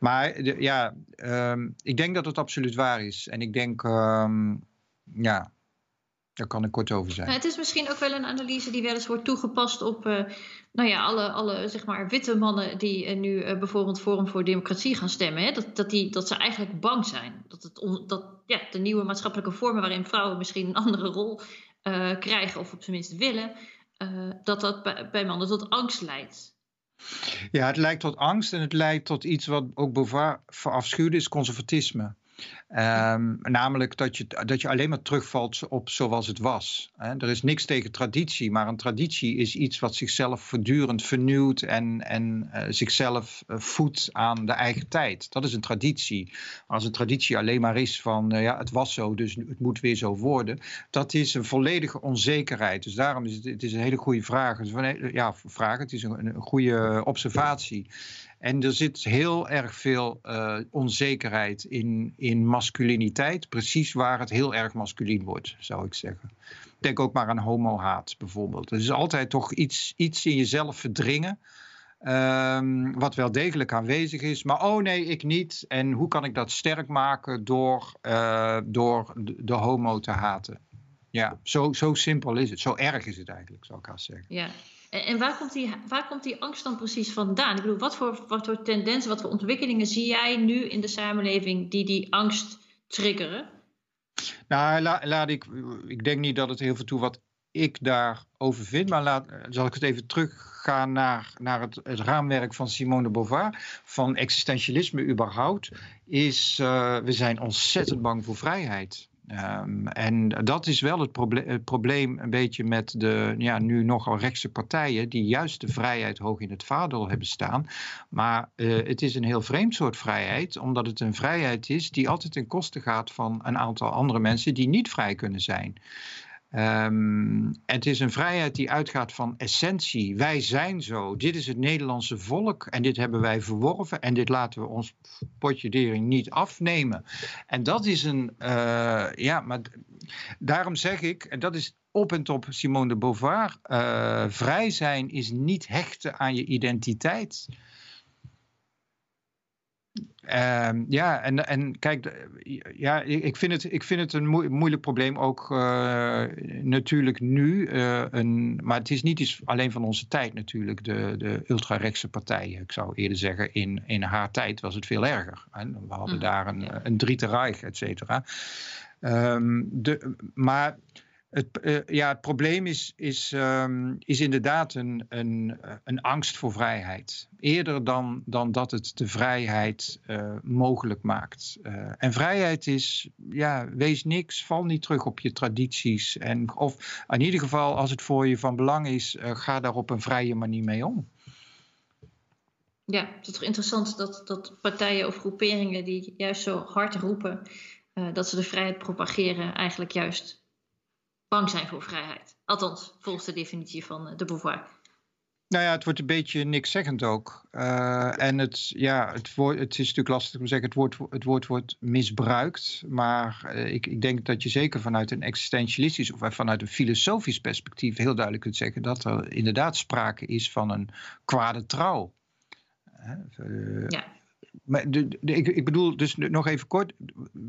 C: maar de, ja, um, ik denk dat het absoluut waar is. En ik denk, um, ja, daar kan ik kort over zijn.
B: Nou, het is misschien ook wel een analyse die wel eens wordt toegepast op uh, nou ja, alle, alle zeg maar, witte mannen die uh, nu uh, bijvoorbeeld Forum voor Democratie gaan stemmen. Hè? Dat, dat, die, dat ze eigenlijk bang zijn. Dat, het on, dat ja, de nieuwe maatschappelijke vormen waarin vrouwen misschien een andere rol krijgen, of op zijn minst willen, dat dat bij, bij mannen tot angst leidt.
C: Ja, het leidt tot angst en het leidt tot iets wat ook Beauvoir verafschuwde, is conservatisme. Um, namelijk dat je, dat je alleen maar terugvalt op zoals het was. Hè. Er is niks tegen traditie, maar een traditie is iets wat zichzelf voortdurend vernieuwt en, en uh, zichzelf uh, voedt aan de eigen tijd. Dat is een traditie. Als een traditie alleen maar is van uh, ja, het was zo, dus het moet weer zo worden, dat is een volledige onzekerheid. Dus daarom is het, het is een hele goede vraag. Ja, vraag, het is een, een goede observatie. En er zit heel erg veel uh, onzekerheid in, in masculiniteit. Precies waar het heel erg masculien wordt, zou ik zeggen. Denk ook maar aan homohaat bijvoorbeeld. Er is altijd toch iets, iets in jezelf verdringen. Um, wat wel degelijk aanwezig is. Maar oh nee, ik niet. En hoe kan ik dat sterk maken door, uh, door de homo te haten? Ja, zo, zo simpel is het. Zo erg is het eigenlijk, zou ik haast zeggen.
B: Ja, en waar komt, die, waar komt die angst dan precies vandaan? Ik bedoel, wat voor, wat voor tendensen, wat voor ontwikkelingen zie jij nu in de samenleving die die angst triggeren?
C: Nou, laat ik. Ik denk niet dat het heel veel toe wat ik daarover vind, maar laat, zal ik het even teruggaan naar, naar het, het raamwerk van Simone de Beauvoir, van existentialisme überhaupt, is uh, we zijn ontzettend bang voor vrijheid. Um, en dat is wel het, proble het, probleem een beetje met de ja, nu nogal rechtse partijen die juist de vrijheid hoog in het vaandel hebben staan. Maar uh, het is een heel vreemd soort vrijheid, omdat het een vrijheid is die altijd ten koste gaat van een aantal andere mensen die niet vrij kunnen zijn. Um, het is een vrijheid die uitgaat van essentie. Wij zijn zo. Dit is het Nederlandse volk en dit hebben wij verworven en dit laten we ons potje dering niet afnemen. En dat is een, uh, ja, maar daarom zeg ik, en dat is op en top Simone de Beauvoir, uh, vrij zijn is niet hechten aan je identiteit. Uh, ja, en, en kijk, ja, ik, vind het, ik vind het een moeilijk probleem ook uh, natuurlijk nu. Uh, een, maar het is niet iets alleen van onze tijd natuurlijk, de, de ultrarechtse partijen. Ik zou eerder zeggen, in, in haar tijd was het veel erger. En we hadden mm, daar een, een Dritte Reich, et cetera. Um, de, maar het, uh, ja, het probleem is, is, um, is inderdaad een, een, een angst voor vrijheid. Eerder dan, dan dat het de vrijheid uh, mogelijk maakt. En vrijheid is, ja, wees niks, val niet terug op je tradities. En, of in ieder geval, als het voor je van belang is, ga daar op een vrije manier mee om.
B: Ja, het is toch interessant dat, dat partijen of groeperingen die juist zo hard roepen dat ze de vrijheid propageren, eigenlijk juist bang zijn voor vrijheid. Althans, volgens de definitie van eh, de Beauvoir.
C: Nou ja, het wordt een beetje nikszeggend ook. Uh, en het, ja, het, woord, het is natuurlijk lastig om te zeggen, het woord, het woord wordt misbruikt. Maar uh, ik, ik denk dat je zeker vanuit een existentialistisch of vanuit een filosofisch perspectief heel duidelijk kunt zeggen dat er inderdaad sprake is van een kwade trouw. Uh, ja maar de, de, ik, ik, bedoel dus nog even kort.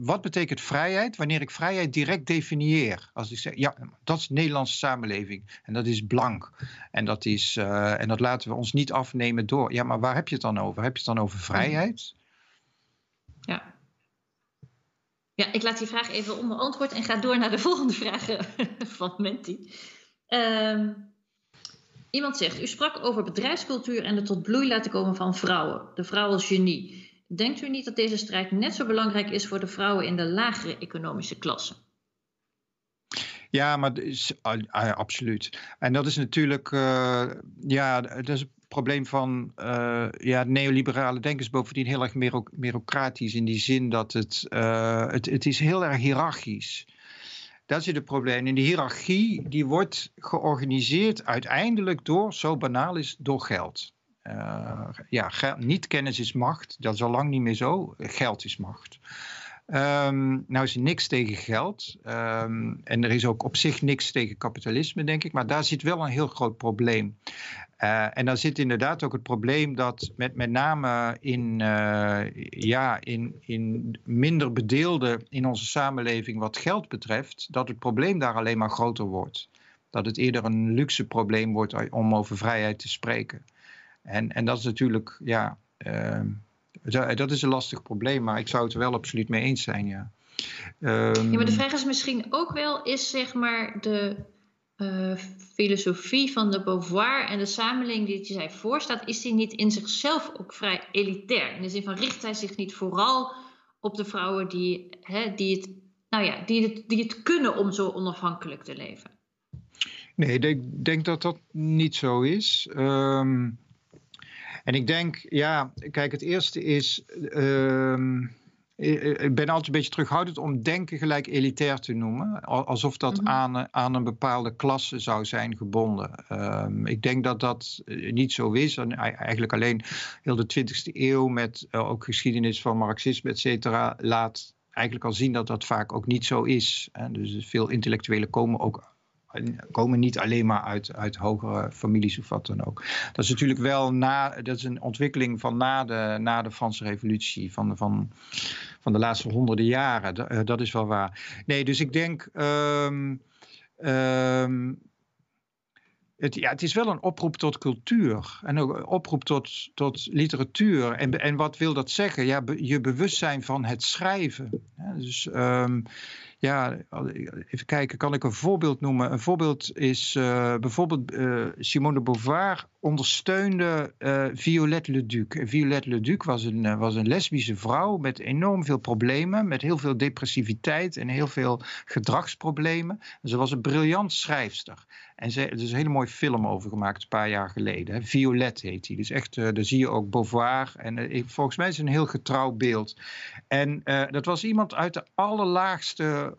C: Wat betekent vrijheid wanneer ik vrijheid direct definieer? Als ik zeg, ja, dat is de Nederlandse samenleving. En dat is blank. En dat, is, uh, en dat laten we ons niet afnemen door. Ja, maar waar heb je het dan over? Heb je het dan over vrijheid?
B: Ja. Ja, ik laat die vraag even onbeantwoord en ga door naar de *laughs* volgende vragen van Menti. Um, Iemand zegt, u sprak over bedrijfscultuur en de tot bloei laten komen van vrouwen. De vrouw als genie. Denkt u niet dat deze strijd net zo belangrijk is voor de vrouwen in de lagere economische klasse?
C: Ja, maar is, uh, absoluut. En dat is natuurlijk, uh, ja, dat is het probleem van uh, ja, neoliberale denkers bovendien heel erg merocratisch in die zin dat het, het, het is heel erg hiërarchisch dat zit het probleem. En die hiërarchie die wordt georganiseerd uiteindelijk door, zo banaal is, door geld. Uh, ja, niet kennis is macht, dat is al lang niet meer zo. Geld is macht. Um, nou is er niks tegen geld. Um, en er is ook op zich niks tegen kapitalisme, denk ik. Maar daar zit wel een heel groot probleem. Uh, en dan zit inderdaad ook het probleem dat met, met name in, uh, ja, in, in minder bedeelden in onze samenleving wat geld betreft, dat het probleem daar alleen maar groter wordt. Dat het eerder een luxe probleem wordt om over vrijheid te spreken. En, en dat is natuurlijk, ja, uh, dat is een lastig probleem, maar ik zou het er wel absoluut mee eens zijn, ja.
B: Um, ja, maar de vraag is misschien ook wel, is zeg maar de uh, filosofie van de Beauvoir en de samenleving die zij voorstaat, is die niet in zichzelf ook vrij elitair? In de zin van richt hij zich niet vooral op de vrouwen die, hè, die, het, nou ja, die, het, die het kunnen om zo onafhankelijk te leven?
C: Nee, ik denk, denk dat dat niet zo is. Um, en ik denk, ja, kijk, het eerste is. Uh, ik ben altijd een beetje terughoudend om denken gelijk elitair te noemen. Alsof dat mm -hmm. aan, aan een bepaalde klasse zou zijn gebonden. Um, ik denk dat dat eh, niet zo is. En eigenlijk alleen heel de 20e eeuw met uh, ook geschiedenis van marxisme, et cetera, laat eigenlijk al zien dat dat vaak ook niet zo is. En dus veel intellectuelen komen ook komen niet alleen maar uit, uit hogere families of wat dan ook. Dat is natuurlijk wel na, dat is een ontwikkeling van na de, na de Franse Revolutie, van, van, van de laatste honderden jaren. Dat, eh, dat is wel waar. Nee, dus ik denk. Um, um, het, ja, het is wel een oproep tot cultuur en ook een oproep tot, tot literatuur. En, en wat wil dat zeggen? Ja, je bewustzijn van het schrijven. Dus um, ja, even kijken, kan ik een voorbeeld noemen? Een voorbeeld is uh, bijvoorbeeld uh, Simone de Beauvoir ondersteunde uh, Violette Leduc. Violette Leduc was een, was een lesbische vrouw met enorm veel problemen, met heel veel depressiviteit en heel veel gedragsproblemen. Ze was een briljant schrijfster. En ze, er is een hele mooie film over gemaakt een paar jaar geleden. Violet heet die. Dus echt, uh, daar zie je ook Beauvoir. En uh, volgens mij is het een heel getrouw beeld. En uh, dat was iemand uit de allerlaagste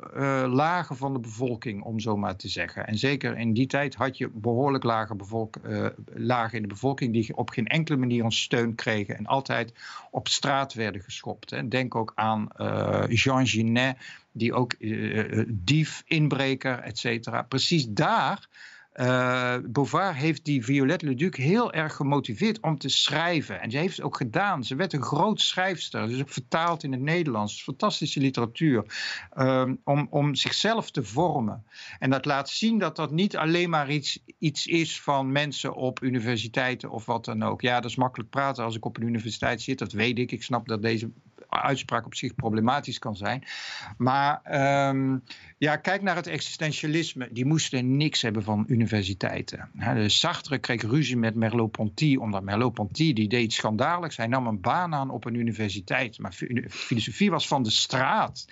C: lagen van de bevolking, om zo maar te zeggen. En zeker in die tijd had je behoorlijk lage bevolk, lagen in de bevolking die op geen enkele manier een steun kregen. En altijd op straat werden geschopt. Hè. Denk ook aan Jean Genet die ook dief, inbreker, et cetera. Precies daar uh, Beauvoir heeft die Violette Leduc heel erg gemotiveerd om te schrijven. En ze heeft het ook gedaan. Ze werd een groot schrijfster. Ze is ook vertaald in het Nederlands. Fantastische literatuur. Um, om, om zichzelf te vormen. En dat laat zien dat dat niet alleen maar iets, iets is van mensen op universiteiten of wat dan ook. Ja, dat is makkelijk praten als ik op een universiteit zit. Dat weet ik. Ik snap dat deze uitspraak op zich problematisch kan zijn. Maar um, ja, kijk naar het existentialisme. Die moesten niks hebben van universiteiten. De Sartre kreeg ruzie met Merleau-Ponty, omdat Merleau-Ponty die deed schandaligs. Hij nam een baan aan op een universiteit. Maar filosofie was van de straat.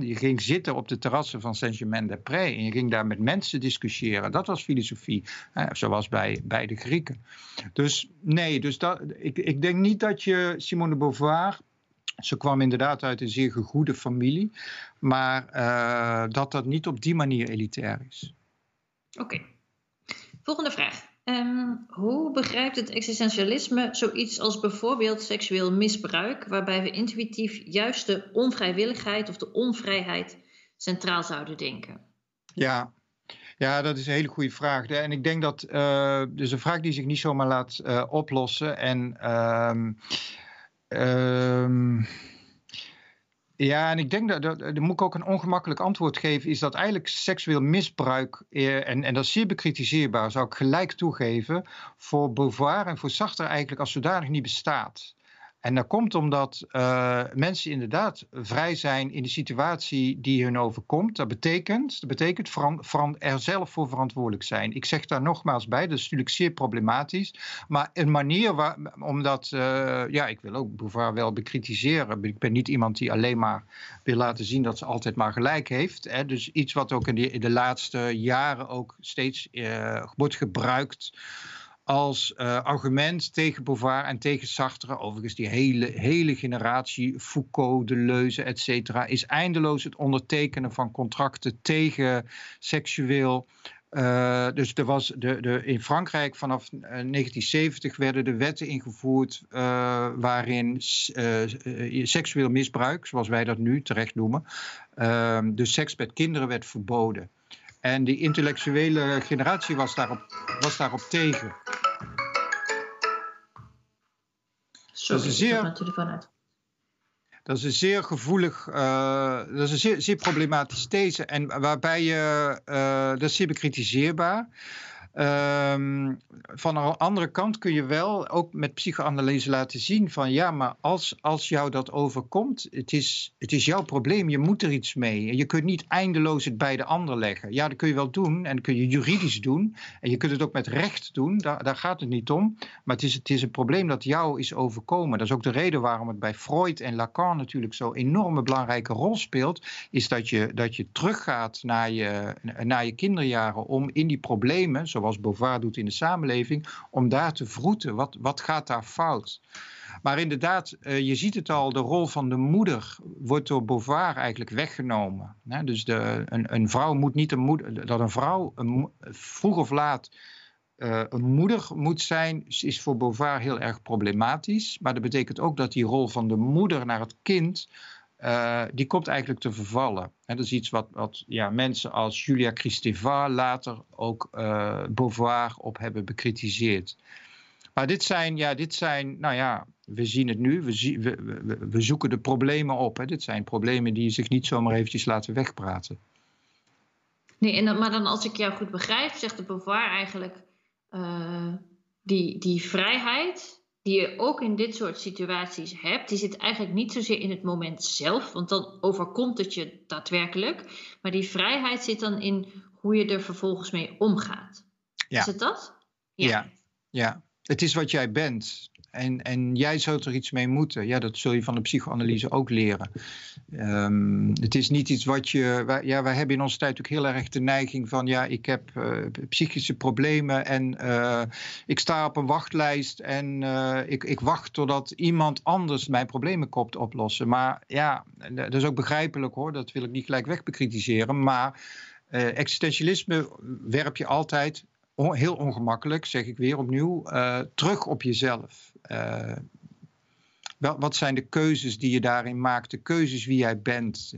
C: Je ging zitten op de terrassen van Saint-Germain-des-Prés en je ging daar met mensen discussiëren. Dat was filosofie, zoals bij, bij de Grieken. Dus nee, dus dat, ik, ik denk niet dat je Simone de Beauvoir ze kwam inderdaad uit een zeer gegoede familie, maar uh, dat dat niet op die manier elitair is.
B: Oké. Volgende vraag. Um, hoe begrijpt het existentialisme zoiets als bijvoorbeeld seksueel misbruik, waarbij we intuïtief juist de onvrijwilligheid of de onvrijheid centraal zouden denken?
C: Ja, ja, dat is een hele goede vraag. En ik denk dat, uh, dus een vraag die zich niet zomaar laat uh, oplossen. En uh, Um, ja, en ik denk dat, dat, dat, moet ik ook een ongemakkelijk antwoord geven, is dat eigenlijk seksueel misbruik, eh, en, en dat is zeer bekritiseerbaar, zou ik gelijk toegeven, voor Beauvoir en voor Sartre eigenlijk als zodanig niet bestaat. En dat komt omdat uh, mensen inderdaad vrij zijn in de situatie die hun overkomt. Dat betekent, dat betekent er zelf voor verantwoordelijk zijn. Ik zeg daar nogmaals bij, dat is natuurlijk zeer problematisch. Maar een manier waar, omdat, uh, ja, ik wil ook Beauvoir wel bekritiseren. Ik ben niet iemand die alleen maar wil laten zien dat ze altijd maar gelijk heeft. Hè. Dus iets wat ook in de, in de laatste jaren ook steeds uh, wordt gebruikt als uh, argument tegen Beauvoir en tegen Sartre. Overigens, die hele, hele generatie, Foucault, Deleuze, et cetera, is eindeloos het ondertekenen van contracten tegen seksueel. Uh, dus er was de, de, in Frankrijk vanaf 1970 eh, werden de wetten ingevoerd waarin seksueel misbruik, zoals wij dat nu terecht noemen, dus seks met kinderen werd verboden. En die intellectuele generatie was daarop, was daarop tegen.
B: Sorry, dat is zeer, natuurlijk vanuit.
C: Dat is een zeer gevoelig, uh, dat is een zeer, zeer problematische these. En waarbij je, uh, dat is zeer bekritiseerbaar. Um, van de andere kant kun je wel ook met psychoanalyse laten zien van ja, maar als, als jou dat overkomt, het is, het is jouw probleem, je moet er iets mee. Je kunt niet eindeloos het bij de ander leggen. Ja, dat kun je wel doen en dat kun je juridisch doen en je kunt het ook met recht doen, daar, daar gaat het niet om. Maar het is, het is een probleem dat jou is overkomen. Dat is ook de reden waarom het bij Freud en Lacan natuurlijk zo'n enorme belangrijke rol speelt, is dat je, dat je teruggaat naar je, naar je kinderjaren om in die problemen, zoals zoals Beauvoir doet in de samenleving, om daar te vroeten. Wat, wat gaat daar fout? Maar inderdaad, uh, je ziet het al, de rol van de moeder wordt door Beauvoir eigenlijk weggenomen. Dus de, een, een, vrouw moet niet een moeder, dat een vrouw een, vroeg of laat uh, een moeder moet zijn, is voor Beauvoir heel erg problematisch. Maar dat betekent ook dat die rol van de moeder naar het kind uh, die komt eigenlijk te vervallen. En dat is iets wat, wat ja, mensen als Julia Kristeva later ook uh, Beauvoir op hebben bekritiseerd. Maar dit zijn, ja, dit zijn, nou ja, we zien het nu, we, we, we, we zoeken de problemen op. Hè. Dit zijn problemen die zich niet zomaar eventjes laten wegpraten.
B: Nee, en dan, maar dan als ik jou goed begrijp, zegt de Beauvoir eigenlijk, uh, die, die vrijheid, die je ook in dit soort situaties hebt, die zit eigenlijk niet zozeer in het moment zelf, want dan overkomt het je daadwerkelijk. Maar die vrijheid zit dan in hoe je er vervolgens mee omgaat. Ja. Is het dat?
C: Ja. ja. ja. Het is wat jij bent. En, en jij zult er iets mee moeten. Ja, dat zul je van de psychoanalyse ook leren. Um, het is niet iets wat je. Ja, wij hebben in onze tijd ook heel erg de neiging van. Ja, ik heb uh, psychische problemen en uh, ik sta op een wachtlijst en uh, ik, ik wacht totdat iemand anders mijn problemen komt oplossen. Maar ja, dat is ook begrijpelijk hoor. Dat wil ik niet gelijk wegbekritiseren. Maar existentialisme werp je altijd heel ongemakkelijk, zeg ik weer opnieuw, terug op jezelf. Wel, wat zijn de keuzes die je daarin maakt, de keuzes wie jij bent?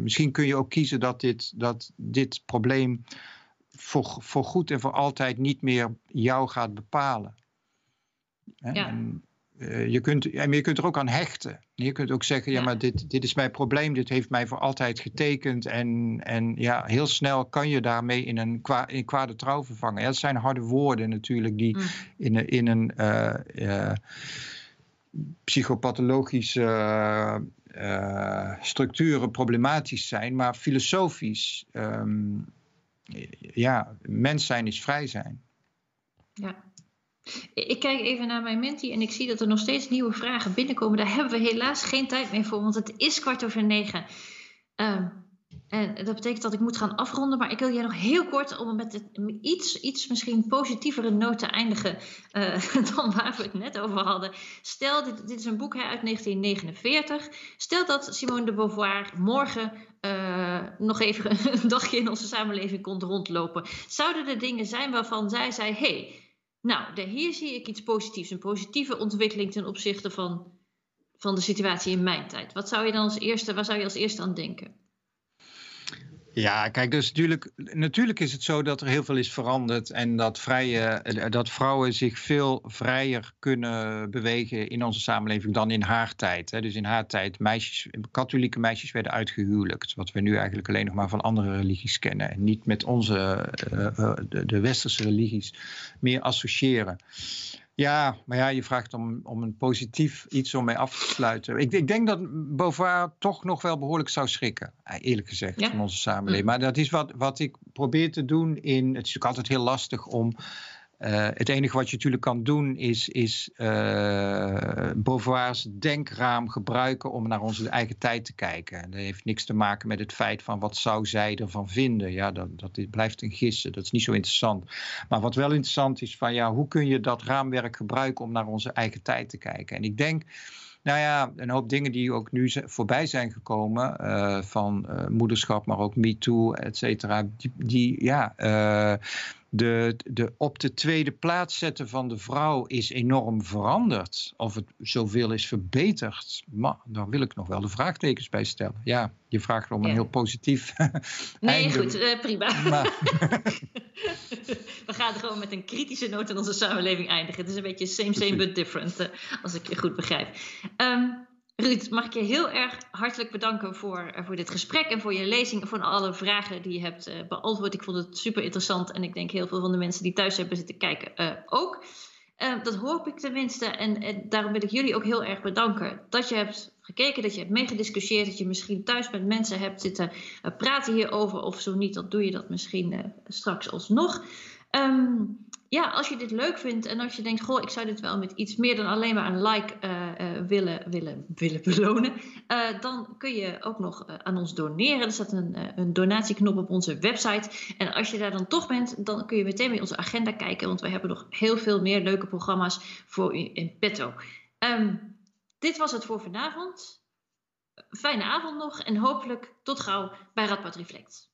C: Misschien kun je ook kiezen dat dit, dat dit probleem voor, voor goed en voor altijd niet meer jou gaat bepalen. Ja. En, je, kunt, en je kunt er ook aan hechten. Je kunt ook zeggen, ja, maar dit, dit is mijn probleem, dit heeft mij voor altijd getekend. En, en ja, heel snel kan je daarmee in een, kwa, in kwade trouw vervangen. Ja, dat zijn harde woorden natuurlijk, die mm. in, in een uh, uh, psychopathologische structuren problematisch zijn. Maar filosofisch, um, ja, mens zijn is vrij zijn.
B: Ja. Ik kijk even naar mijn menti en ik zie dat er nog steeds nieuwe vragen binnenkomen. Daar hebben we helaas geen tijd meer voor, want het is kwart over negen. Um, en dat betekent dat ik moet gaan afronden. Maar ik wil jij nog heel kort, om met het, iets, iets misschien positievere noot te eindigen uh, *laughs* dan waar we het net over hadden. Stel, dit, dit is een boek uit 1949. Stel dat Simone de Beauvoir morgen uh, nog even *laughs* een dagje in onze samenleving kon rondlopen. Zouden er dingen zijn waarvan zij zei: hey, nou, hier zie ik iets positiefs, een positieve ontwikkeling ten opzichte van, van de situatie in mijn tijd. Wat zou je dan als eerste, waar zou je als eerste aan denken?
C: Ja, kijk, dus natuurlijk, natuurlijk is het zo dat er heel veel is veranderd en dat, vrije, eh, dat vrouwen zich veel vrijer kunnen bewegen in onze samenleving dan in haar tijd. Hè. Dus in haar tijd, meisjes, katholieke meisjes werden uitgehuwelijkt, wat we nu eigenlijk alleen nog maar van andere religies kennen en niet met onze, uh, de, de westerse religies meer associëren. Ja, maar ja, je vraagt om, om een positief iets om mee af te sluiten. Ik, ik denk dat Beauvoir toch nog wel behoorlijk zou schrikken, eerlijk gezegd, van onze samenleving. Mm. Maar dat is wat, wat ik probeer te doen in. Het is natuurlijk altijd heel lastig om uh, het enige wat je natuurlijk kan doen is, is uh, Beauvoir's denkraam gebruiken om naar onze eigen tijd te kijken. dat heeft niks te maken met het feit van wat zou zij ervan vinden. Ja, dat, dat blijft een gissen, dat is niet zo interessant. Maar wat wel interessant is van ja, hoe kun je dat raamwerk gebruiken om naar onze eigen tijd te kijken. En ik denk... Nou ja, een hoop dingen die ook nu voorbij zijn gekomen, uh, van moederschap, maar ook MeToo, et cetera, die, die ja, de, de op de tweede plaats zetten van de vrouw is enorm veranderd. Of het zoveel is verbeterd. Maar daar wil ik nog wel de vraagtekens bij stellen. Ja, je vraagt om een heel positief. *laughs*
B: nee, goed, uh, prima. Maar... *laughs* We gaan gewoon met een kritische noot in onze samenleving eindigen. Het is een beetje same, same, but different, uh, als ik je goed begrijp. Um, Ruud, mag ik je heel erg hartelijk bedanken voor, eh, voor dit gesprek en voor je lezing en voor alle vragen die je hebt uh, beantwoord. Ik vond het super interessant en ik denk heel veel van de mensen die thuis hebben zitten kijken uh, ook. dat hoop ik tenminste en, en, daarom wil ik jullie ook heel erg bedanken dat je hebt gekeken, dat je hebt meegediscussieerd, dat je misschien thuis met mensen hebt zitten praten hierover of zo niet, dan doe je dat misschien straks alsnog. Um, ja, als je dit leuk vindt en als je denkt, goh, ik zou dit wel met iets meer dan alleen maar een like uh, uh, willen, willen, willen belonen, uh, dan kun je ook nog aan ons doneren. Er staat een, een, donatieknop op onze website. En als je daar dan toch bent, dan kun je meteen bij onze agenda kijken, want we hebben nog heel veel meer leuke programma's voor u in petto. Um, dit was het voor vanavond. Fijne avond nog en hopelijk tot gauw bij Radboud Reflect.